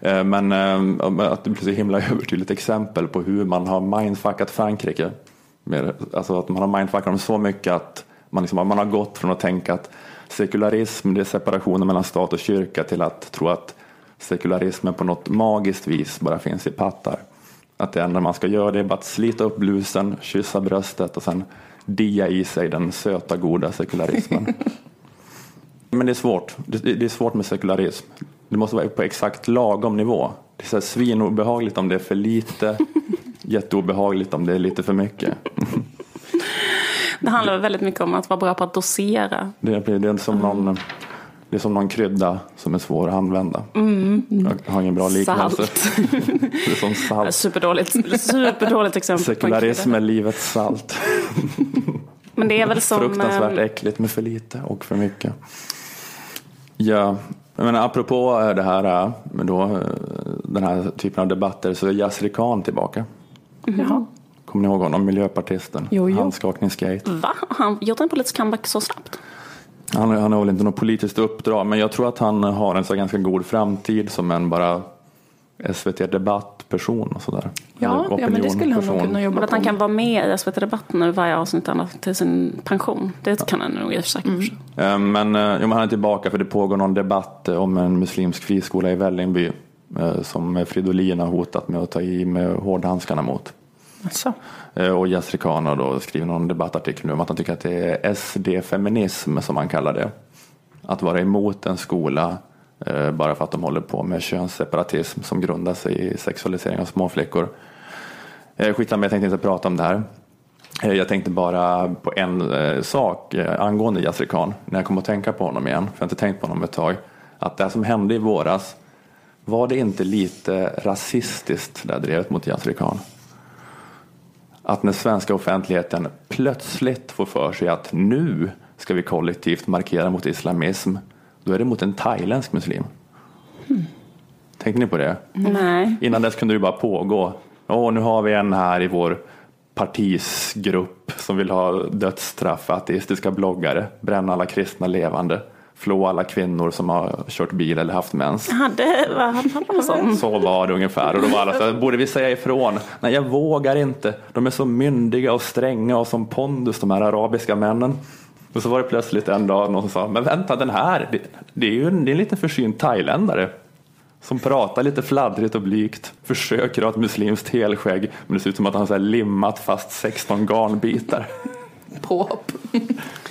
Eh, Men eh, att det blir så himla övertydligt exempel på hur man har mindfuckat Frankrike. Alltså att man har mindfuckat dem så mycket att man, liksom, man har gått från att tänka att sekularism det är separationen mellan stat och kyrka till att tro att sekularismen på något magiskt vis bara finns i pattar. Att det enda man ska göra det är bara att slita upp blusen, kyssa bröstet och sen dia i sig den söta goda sekularismen. Men det är svårt. Det är svårt med sekularism. Det måste vara på exakt lagom nivå. Det är så här svinobehagligt om det är för lite, jätteobehagligt om det är lite för mycket. Det handlar väldigt mycket om att vara bra på att dosera. Det, blir, det, är som någon, det är som någon krydda som är svår att använda. Mm. Jag har ingen bra liknelse. Salt. Det är som salt. Superdåligt, superdåligt exempel. Sekularism är livets salt. Men det är väl som... Fruktansvärt eh, äckligt med för lite och för mycket. Ja, men apropå eh, det här, eh, då, eh, den här typen av debatter så är Yasri Khan tillbaka. Jaha. Kommer ni ihåg honom, miljöpartisten? Jo, jo. Handskakningsgate. Va? Han gjort en politisk comeback så snabbt? Han, han har väl inte något politiskt uppdrag, men jag tror att han har en så ganska god framtid som en bara SVT Debatt-person och sådär. Ja, ja, men det skulle han nog kunna jobba Men att han på. kan vara med i SVT Debatt nu varje avsnitt ända till sin pension. Det kan han nog i och för sig. Eh, Men, eh, jo, men han är tillbaka för det pågår någon debatt eh, om en muslimsk friskola i Vällingby som Fridolin har hotat med att ta i med hårdhandskarna mot. Alltså. Och Yasri Khan har då skrivit någon debattartikel nu om att han tycker att det är SD-feminism som han kallar det. Att vara emot en skola Eh, bara för att de håller på med könsseparatism som grundar sig i sexualisering av småflickor. Eh, Skitsamma, jag tänkte inte prata om det här. Eh, jag tänkte bara på en sak angående Yasri Khan när jag kom att tänka på honom igen, för jag har inte tänkt på honom ett tag. Att det som hände i våras, var det inte lite rasistiskt det drevet mot Yasri Khan? Att den svenska offentligheten plötsligt får för sig att nu ska vi kollektivt markera mot islamism, då är det mot en thailändsk muslim. Tänkte ni på det? Nej. Innan dess kunde det bara pågå. Åh, nu har vi en här i vår partisgrupp som vill ha dödsstraff för ateistiska bloggare, bränna alla kristna levande, flå alla kvinnor som har kört bil eller haft mens. Hade, vad hade han sån? Så var det ungefär. Och då var alla så här, borde vi säga ifrån? Nej, jag vågar inte. De är så myndiga och stränga och som pondus, de här arabiska männen. Och så var det plötsligt en dag någon som sa, men vänta den här, det, det är ju en, det är en lite försynt thailändare. Som pratar lite fladdrigt och blygt, försöker ha ett muslimskt helskägg, men det ser ut som att han har limmat fast 16 garnbitar. Påhopp.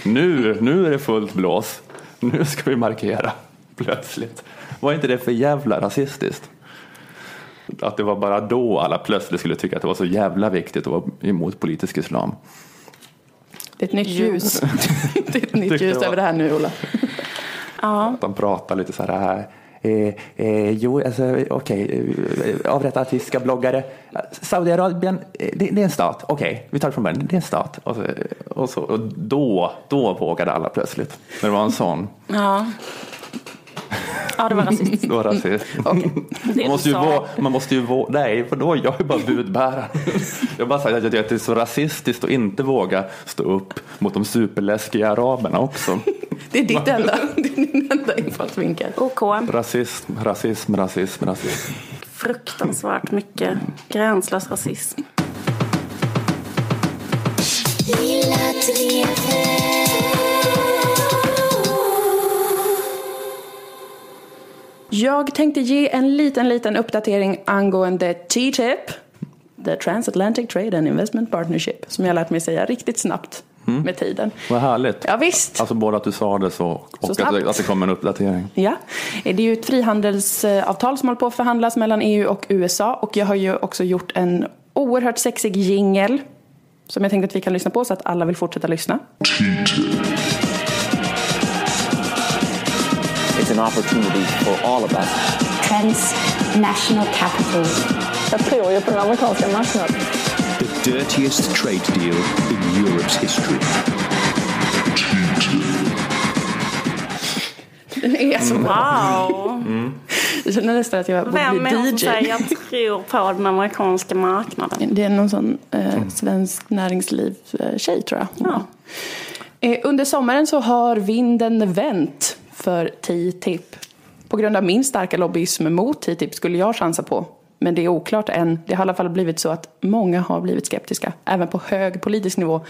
Nu, nu är det fullt blås. Nu ska vi markera. Plötsligt. Var inte det för jävla rasistiskt? Att det var bara då alla plötsligt skulle tycka att det var så jävla viktigt att vara emot politisk islam. Det är ett nytt ljus. det är ett nytt ljus över det här nu, Ola. Ja. De pratar lite så här. Eh, eh, jo, alltså okej, eh, avrätta artistiska bloggare. Saudiarabien, eh, det, det är en stat. Okej, vi tar det från början. Det är en stat. Och, så, och, så, och då, då vågade alla plötsligt. När det var en sån. Ja. Ja, det var rasistiskt. Det var rasism. Det Man måste ju våga, man måste ju våga, nej för då jag är bara budbäraren. Jag bara sagt att jag tycker att det är så rasistiskt att inte våga stå upp mot de superläskiga araberna också. Det är ditt enda, det är din enda infallsvinkel. OK. Rasism, rasism, rasism, rasism. Fruktansvärt mycket gränslös rasism. Jag tänkte ge en liten, liten uppdatering angående TTIP. The Transatlantic Trade and Investment Partnership. Som jag lärt mig säga riktigt snabbt Mm. med tiden. Vad härligt. Ja, visst. Alltså både att du sa det så och Så att, att det kom en uppdatering. Ja, det är ju ett frihandelsavtal som håller på att förhandlas mellan EU och USA. Och jag har ju också gjort en oerhört sexig jingel som jag tänkte att vi kan lyssna på så att alla vill fortsätta lyssna. It's an opportunity for all of us. Transnational capital. Jag tror ju på den amerikanska marknaden. The dirtiest trade deal in Europe's history. Den är så. Wow! Jag känner nästan att jag borde Vem bli är det som DJ. säger jag tror på den amerikanska marknaden? Det är någon sån eh, svensk näringslivstjej tror jag. Ja. Eh, under sommaren så har vinden vänt för TTIP. På grund av min starka lobbyism mot TTIP skulle jag chansa på. Men det är oklart än. Det har i alla fall blivit så att många har blivit skeptiska, även på hög politisk nivå.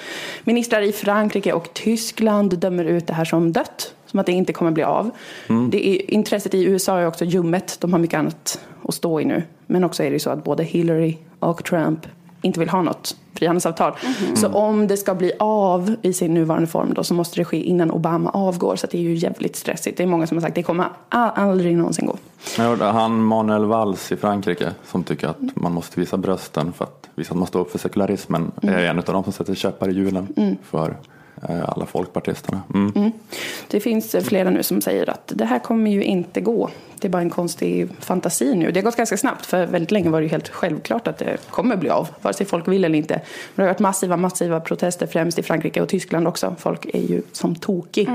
Ministrar i Frankrike och Tyskland dömer ut det här som dött, som att det inte kommer bli av. Det är, intresset i USA är också ljummet, de har mycket annat att stå i nu. Men också är det så att både Hillary och Trump inte vill ha något frihandelsavtal. Så om det ska bli av i sin nuvarande form då så måste det ske innan Obama avgår. Så att det är ju jävligt stressigt. Det är många som har sagt att det kommer aldrig någonsin gå. Jag hörde han Manuel Valls i Frankrike som tycker att man måste visa brösten för att visa att man står upp för sekularismen. Mm. är en av de som sätter käppar i hjulen Mm. för alla folkpartisterna. Mm. Mm. Det finns eh, flera nu som säger att det här kommer ju inte gå. Det är bara en konstig fantasi nu. Det har gått ganska snabbt för väldigt länge var det ju helt självklart att det kommer bli av. Vare sig folk vill eller inte. Men det har varit massiva, massiva protester främst i Frankrike och Tyskland också. Folk är ju som tokig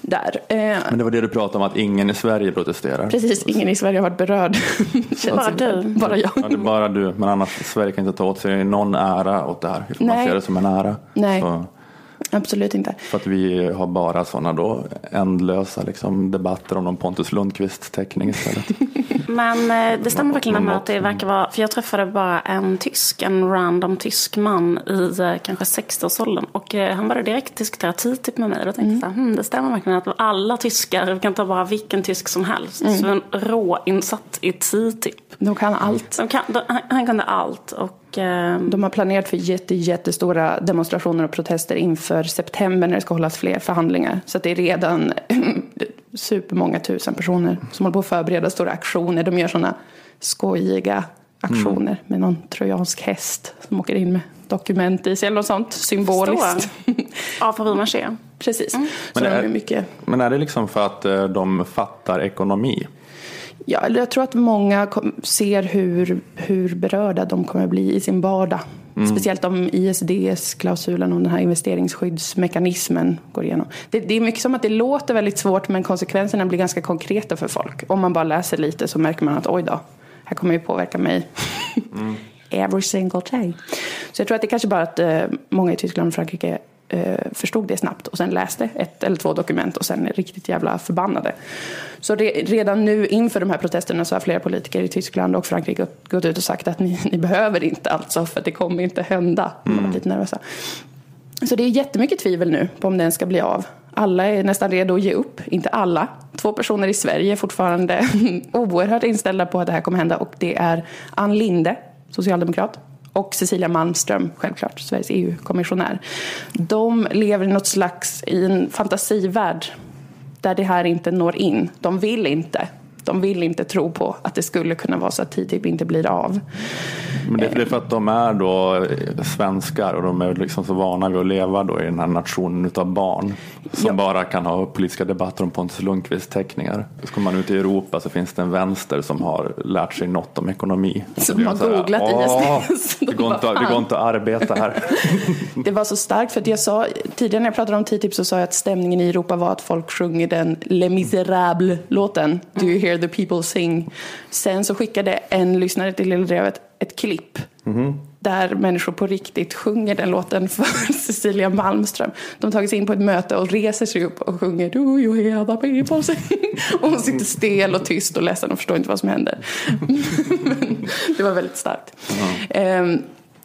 där. Eh, Men det var det du pratade om att ingen i Sverige protesterar. Precis, ingen i Sverige har varit berörd. Bara du. Bara jag. Ja, det är bara du, men annars Sverige kan inte ta åt sig någon ära åt det här. Man Nej. ser det som en ära. Nej. Så, Absolut inte. för att vi har bara sådana då ändlösa liksom, debatter om någon Pontus Lundqvist teckning istället. Men eh, det stämmer verkligen med att det verkar vara, för jag träffade bara en tysk, en random tysk man i eh, kanske 60-årsåldern och eh, han började direkt diskutera TTIP med mig. Då tänkte jag så här, hmm, det stämmer verkligen att alla tyskar, vi kan ta bara vilken tysk som helst, Mm. så en råinsatt i TTIP. De kan allt. De kan, de, han, han kunde allt och De har planerat för jätte, jättestora demonstrationer och protester inför september när det ska hållas fler förhandlingar. Så att det är redan supermånga tusen personer som håller på att förbereda stora aktioner. De gör sådana skojiga aktioner med någon trojansk häst som åker in med dokument i sig eller något sånt symboliskt. Ja, för man ser. Precis. Så Men är mycket Men är det liksom för att eh, de fattar ekonomi? Ja, jag tror att många ser hur, hur berörda de kommer bli i sin vardag. Mm. Speciellt om ISDS-klausulen och den här investeringsskyddsmekanismen går igenom. Det, det är mycket som att det låter väldigt svårt men konsekvenserna blir ganska konkreta för folk. Om man bara läser lite så märker man att oj då, här kommer ju påverka mig every single day. Så jag tror att det är kanske bara att eh, många i Tyskland och Frankrike förstod det snabbt och sen läste ett eller två dokument och sen är riktigt jävla förbannade. Så det, redan nu inför de här protesterna så har flera politiker i Tyskland och Frankrike gått, ut och sagt att ni, ni behöver inte alltså för det kommer inte hända. Var lite nervösa. Så det är jättemycket tvivel nu på om den ska bli av. Alla är nästan redo att ge upp. Inte alla. Två personer i Sverige är fortfarande oerhört inställda på att det här kommer hända och det är Ann Linde, socialdemokrat, och Cecilia Malmström, självklart, Sveriges EU-kommissionär. De lever i något slags, i en fantasivärld där det här inte når in. De vill inte. De vill inte tro på att det skulle kunna vara så att TTIP inte blir av. Men det, det är för att de är då eh, svenskar och de är liksom så vana vid att leva då i den här nationen utav barn. Som bara kan ha politiska debatter om Pontus Lundqvist teckningar. Ska man ut i Europa så finns det en vänster som har lärt sig något om ekonomi. Som har googlat "Åh, ISDS." Det går, inte, det går inte att arbeta här. Det var så starkt för att jag sa tidigare när jag pratade om TTIP så sa jag att stämningen i Europa var att folk sjunger den Les Misérables-låten. Do you hear the people sing? Sen så skickade en lyssnare till Lilla Drevet ett klipp där människor på riktigt sjunger den låten för Cecilia Malmström. De har tagit sig in på ett möte och reser sig upp och sjunger Do you hear the people sing? Och hon sitter stel och tyst och ledsen och förstår inte vad som händer. Men det var väldigt starkt. Ehm,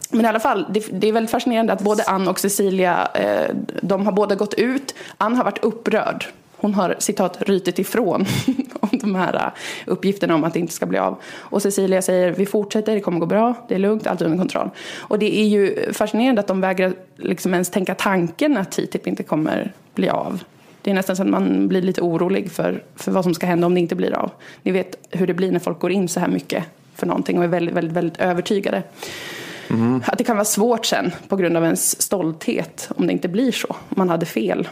men i alla fall, det, det är väldigt fascinerande att både Ann och Cecilia, eh, de har båda gått ut. Ann har varit upprörd. Hon har citat rytit ifrån de här äh, uppgifterna om att det inte ska bli av. Och Cecilia säger vi fortsätter, det kommer gå bra, det är lugnt, allt är under kontroll. Och det är ju fascinerande att de vägrar liksom ens tänka tanken att TTIP inte kommer bli av. Det är nästan så att man blir lite orolig för, för vad som ska hända om det inte blir av. Ni vet hur det blir när folk går in så här mycket för någonting och är väldigt, väldigt, väldigt övertygade. Mm. Att det kan vara svårt sen på grund av ens stolthet om det inte blir så. Om man hade fel.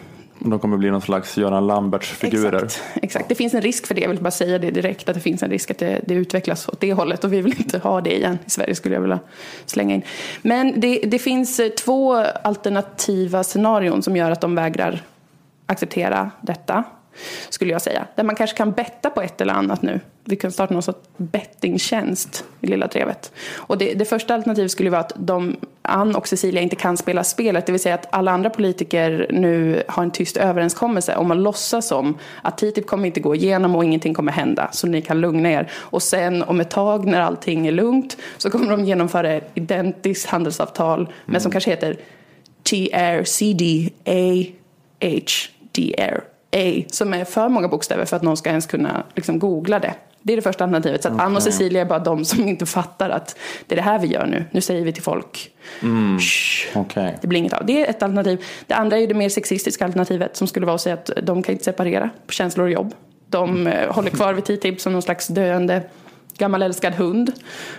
De kommer bli någon slags Göran Lamberts-figurer. Exakt, exakt. Det finns en risk för det. Jag vill bara säga det direkt. Att det finns en risk att det, det utvecklas åt det hållet. Och vi vill inte ha det igen i Sverige skulle jag vilja slänga in. Men det, det finns eh, två alternativa scenarion som gör att de vägrar acceptera detta. Skulle jag säga. Där man kanske kan betta på ett eller annat nu. Vi kan starta någon sorts bettingtjänst i Lilla Drevet. Och det, det första alternativet skulle vara att de, Ann och Cecilia inte kan spela spelet. Det vill säga att alla andra politiker nu har en tyst överenskommelse om att låtsas som att TTIP kommer inte gå igenom och ingenting kommer hända. Så ni kan lugna er. Och sen om ett tag när allting är lugnt så kommer de genomföra ett identiskt handelsavtal. Men som kanske heter TRCDAHDR. A som är för många bokstäver för att någon ska ens kunna liksom, googla det. Det är det första alternativet. Så att Ann och. Cecilia är bara de som inte fattar att det är det här vi gör nu. Nu säger vi till folk. Mm. Okej. Det blir inget av. Det är ett alternativ. Det andra är ju det mer sexistiska alternativet som skulle vara att säga att de kan inte separera på känslor och jobb. De eh, håller kvar vid TTIP som någon slags döende gammal älskad hund.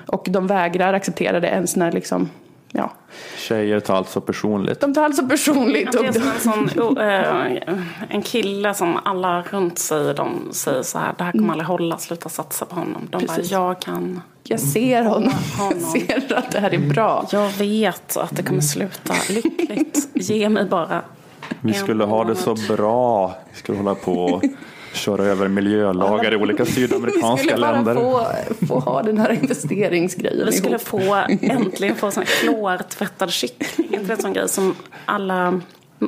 Och de vägrar acceptera det ens när liksom, ja. Tjejer tar alltså personligt. De tar alltså personligt. Det är som en, sån, oh, eh, en kille som alla runt sig de säger så här, det här kommer aldrig hålla, sluta satsa på honom. De Precis. bara, jag kan Jag ser honom. honom. Jag ser att det här är bra. Jag vet att det kommer sluta lyckligt. Ge mig bara Vi skulle ha det så bra. Vi skulle hålla på och köra över miljölagar i olika Vi sydamerikanska skulle bara länder. få, få ha den här investeringsgrejen Vi skulle ihop. få, äntligen få sån här klortvättad kyckling. Inte en sån grej som alla,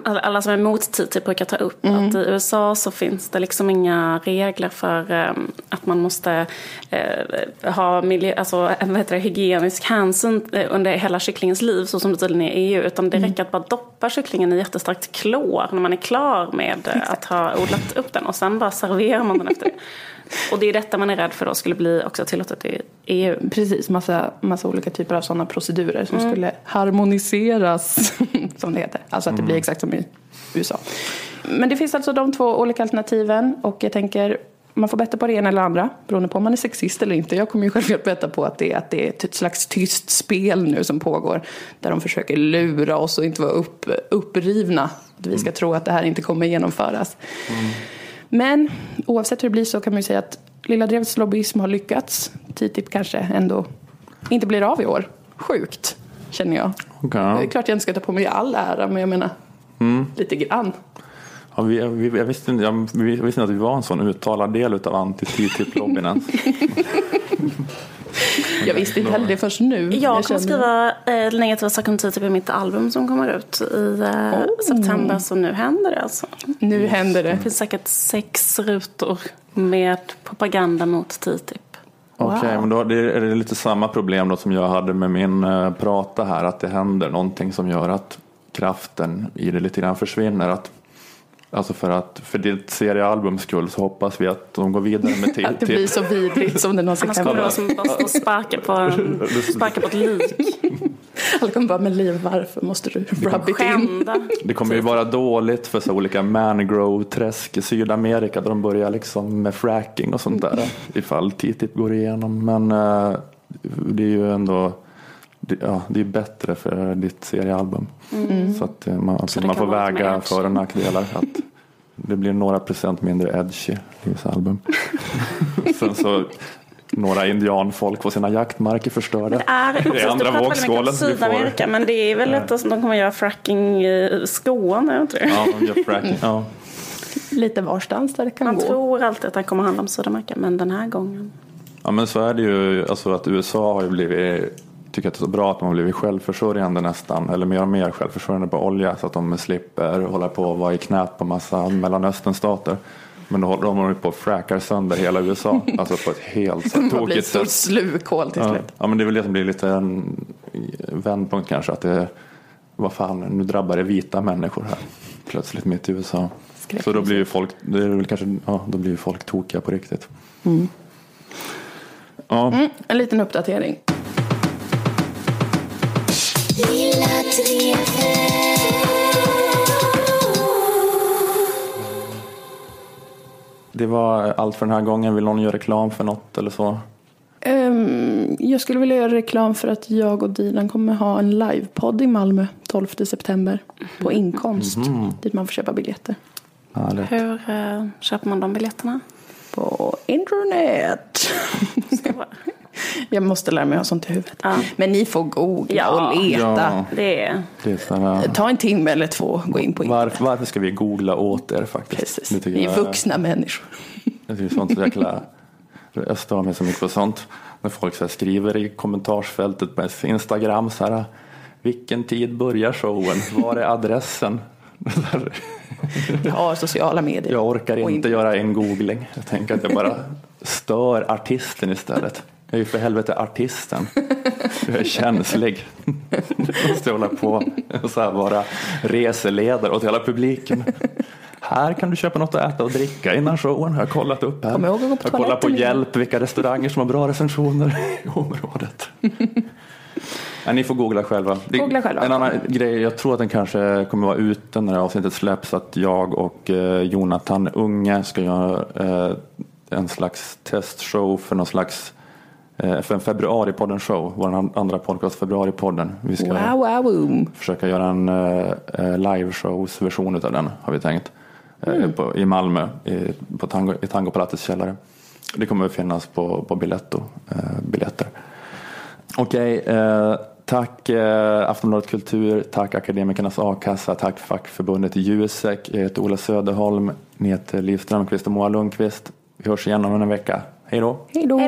alla som är emot TTIP brukar ta upp. Mm. Att I USA så finns det liksom inga regler för um, att man måste eh, ha miljö, alltså, vad heter det, hygienisk hänsyn eh, under hela kycklingens liv så som det tydligen är i EU. Utan det Mm. räcker att bara doppa kycklingen i jättestarkt klor när man är klar med eh, att ha odlat upp den. Och sen bara serverar man den efter det. Och det är detta man är rädd för då skulle bli också tillåtet i EU. Precis, massa, massa olika typer av sådana procedurer som Mm. skulle harmoniseras, som det heter. Alltså att det blir exakt som i USA. Men det finns alltså de två olika alternativen och jag tänker man får betta på det ena eller andra beroende på om man är sexist eller inte. Jag kommer ju själv att betta på att det, att det är ett slags tyst spel nu som pågår där de försöker lura oss och inte vara upp, upprivna. Att vi ska tro att det här inte kommer genomföras. Men oavsett hur det blir så kan man ju säga att Lilla Drevets lobbyism har lyckats. TTIP kanske ändå inte blir av i år. Sjukt, känner jag. Okej. Det är klart jag inte ska ta på mig all ära, men jag menar Mm. lite grann. Ja, vi, vi, jag, visste, inte- jag, vi visste inte att vi var en sån uttalad del av anti-TTIP-lobbyn ens. Jag visste inte heller det först nu. Jag kommer känner- skriva eh, negativa saker om TTIP i mitt album som kommer ut i eh, september. Så nu händer det alltså. Nu händer det. Det finns säkert sex rutor med propaganda mot TTIP. Okej, men då är det, är det lite samma problem då som jag hade med min eh, prata här. Att det händer någonting som gör att kraften i det lite grann försvinner. Att, alltså för att för ditt seriealbums skull så hoppas vi att de går vidare med TTIP. Att det blir så vidrigt som det någonsin Annars kan kommer vara. vara som bara stå och sparka på, en, sparka på ett lik. Alla kommer bara, men Liv, varför måste du rub it in? Det kommer ju vara dåligt för så olika mangrove-träsk i Sydamerika där de börjar liksom med fracking och sånt där. Ifall TTIP går igenom. Men eh, det är ju ändå det, ja, det är bättre för ditt seriealbum. Mm. Så att eh, man, Så det man får väga för och nackdelar. Att det blir några procent mindre edgy Livs album. Sen så några indianfolk får sina jaktmarker förstörda. Det är, Det är också, andra vågskålen får. Sydamerika, men det är väl lätt att de kommer göra fracking i Skåne, jag tror Ja, de gör fracking. Ja. Lite varstans där det kan Man gå. tror alltid att det kommer handla om Sydamerika, men den här gången. Ja men så är det ju, alltså att USA har ju blivit, tycker att det är så bra att de har blivit självförsörjande nästan, eller mer och mer självförsörjande på olja så att de slipper hålla på och vara i knät på massa Mellanösternstater. Men då håller de på och frackar sönder hela USA, alltså på ett helt så Det blir ett tokigt stort slukhål till Ja. slut. ja men det är väl det som blir lite en vändpunkt kanske, att det vad fan, nu drabbar det vita människor här plötsligt mitt i USA. Så då blir ju folk, det är väl kanske, ja, då blir folk tokiga på riktigt. Mm. Ja. Mm, en liten uppdatering. Det var allt för den här gången. Vill någon göra reklam för något eller så? Ehm, jag skulle vilja göra reklam för att jag och Dilan kommer ha en livepodd i Malmö 12 september på Inkomst. Mhm. Dit man får köpa biljetter. Härligt. Hur eh, köper man de biljetterna? På internet. jag måste lära mig ha sånt i huvudet. Men ni får googla Ja. och leta. Ja. Det är... Det är så här, Ta en timme eller två, gå in på internet. varför, varför ska vi googla åt er faktiskt? Precis. Det tycker Ni är jag- vuxna människor. Det är ju sånt så jäkla... Jag stör mig så mycket på sånt. När folk så här skriver i kommentarsfältet på Instagram så här. Vilken tid börjar showen? Var är adressen? Vi har sociala medier. Jag orkar Och inte göra en googling. Jag tänker att jag bara stör artisten istället. Jag är ju för helvete artisten. Jag är känslig. Jag måste hålla på och så här vara reseledare åt hela publiken. Här kan du köpa något att äta och dricka innan showen. Jag har kollat upp här. På jag kollar på toaletten innan. hjälp vilka restauranger som har bra recensioner i området. Ja, ni får googla själva. Googla själva. En annan grej, jag tror att den kanske kommer vara ute när det här avsnittet släpps. Att jag och eh, Jonathan Unge ska göra eh, en slags testshow för någon slags för en februaripodden show. Vår an- andra podcast Februaripodden. Vi ska Wow, wow, försöka göra en eh, eh, liveshows-version av den har vi tänkt. Eh, Mm. på, I Malmö i, på tango, i Tangopalatsets källare. Det kommer att finnas på, på Biletto, eh, biljetter. Okej, eh, tack eh, Aftonbladet Kultur, tack Akademikernas A-kassa, tack fackförbundet Jusek. Jag heter Ola Söderholm, ni heter Liv Strömqvist och Moa Lundqvist. Vi hörs igen om en vecka. Hej då. Hej då.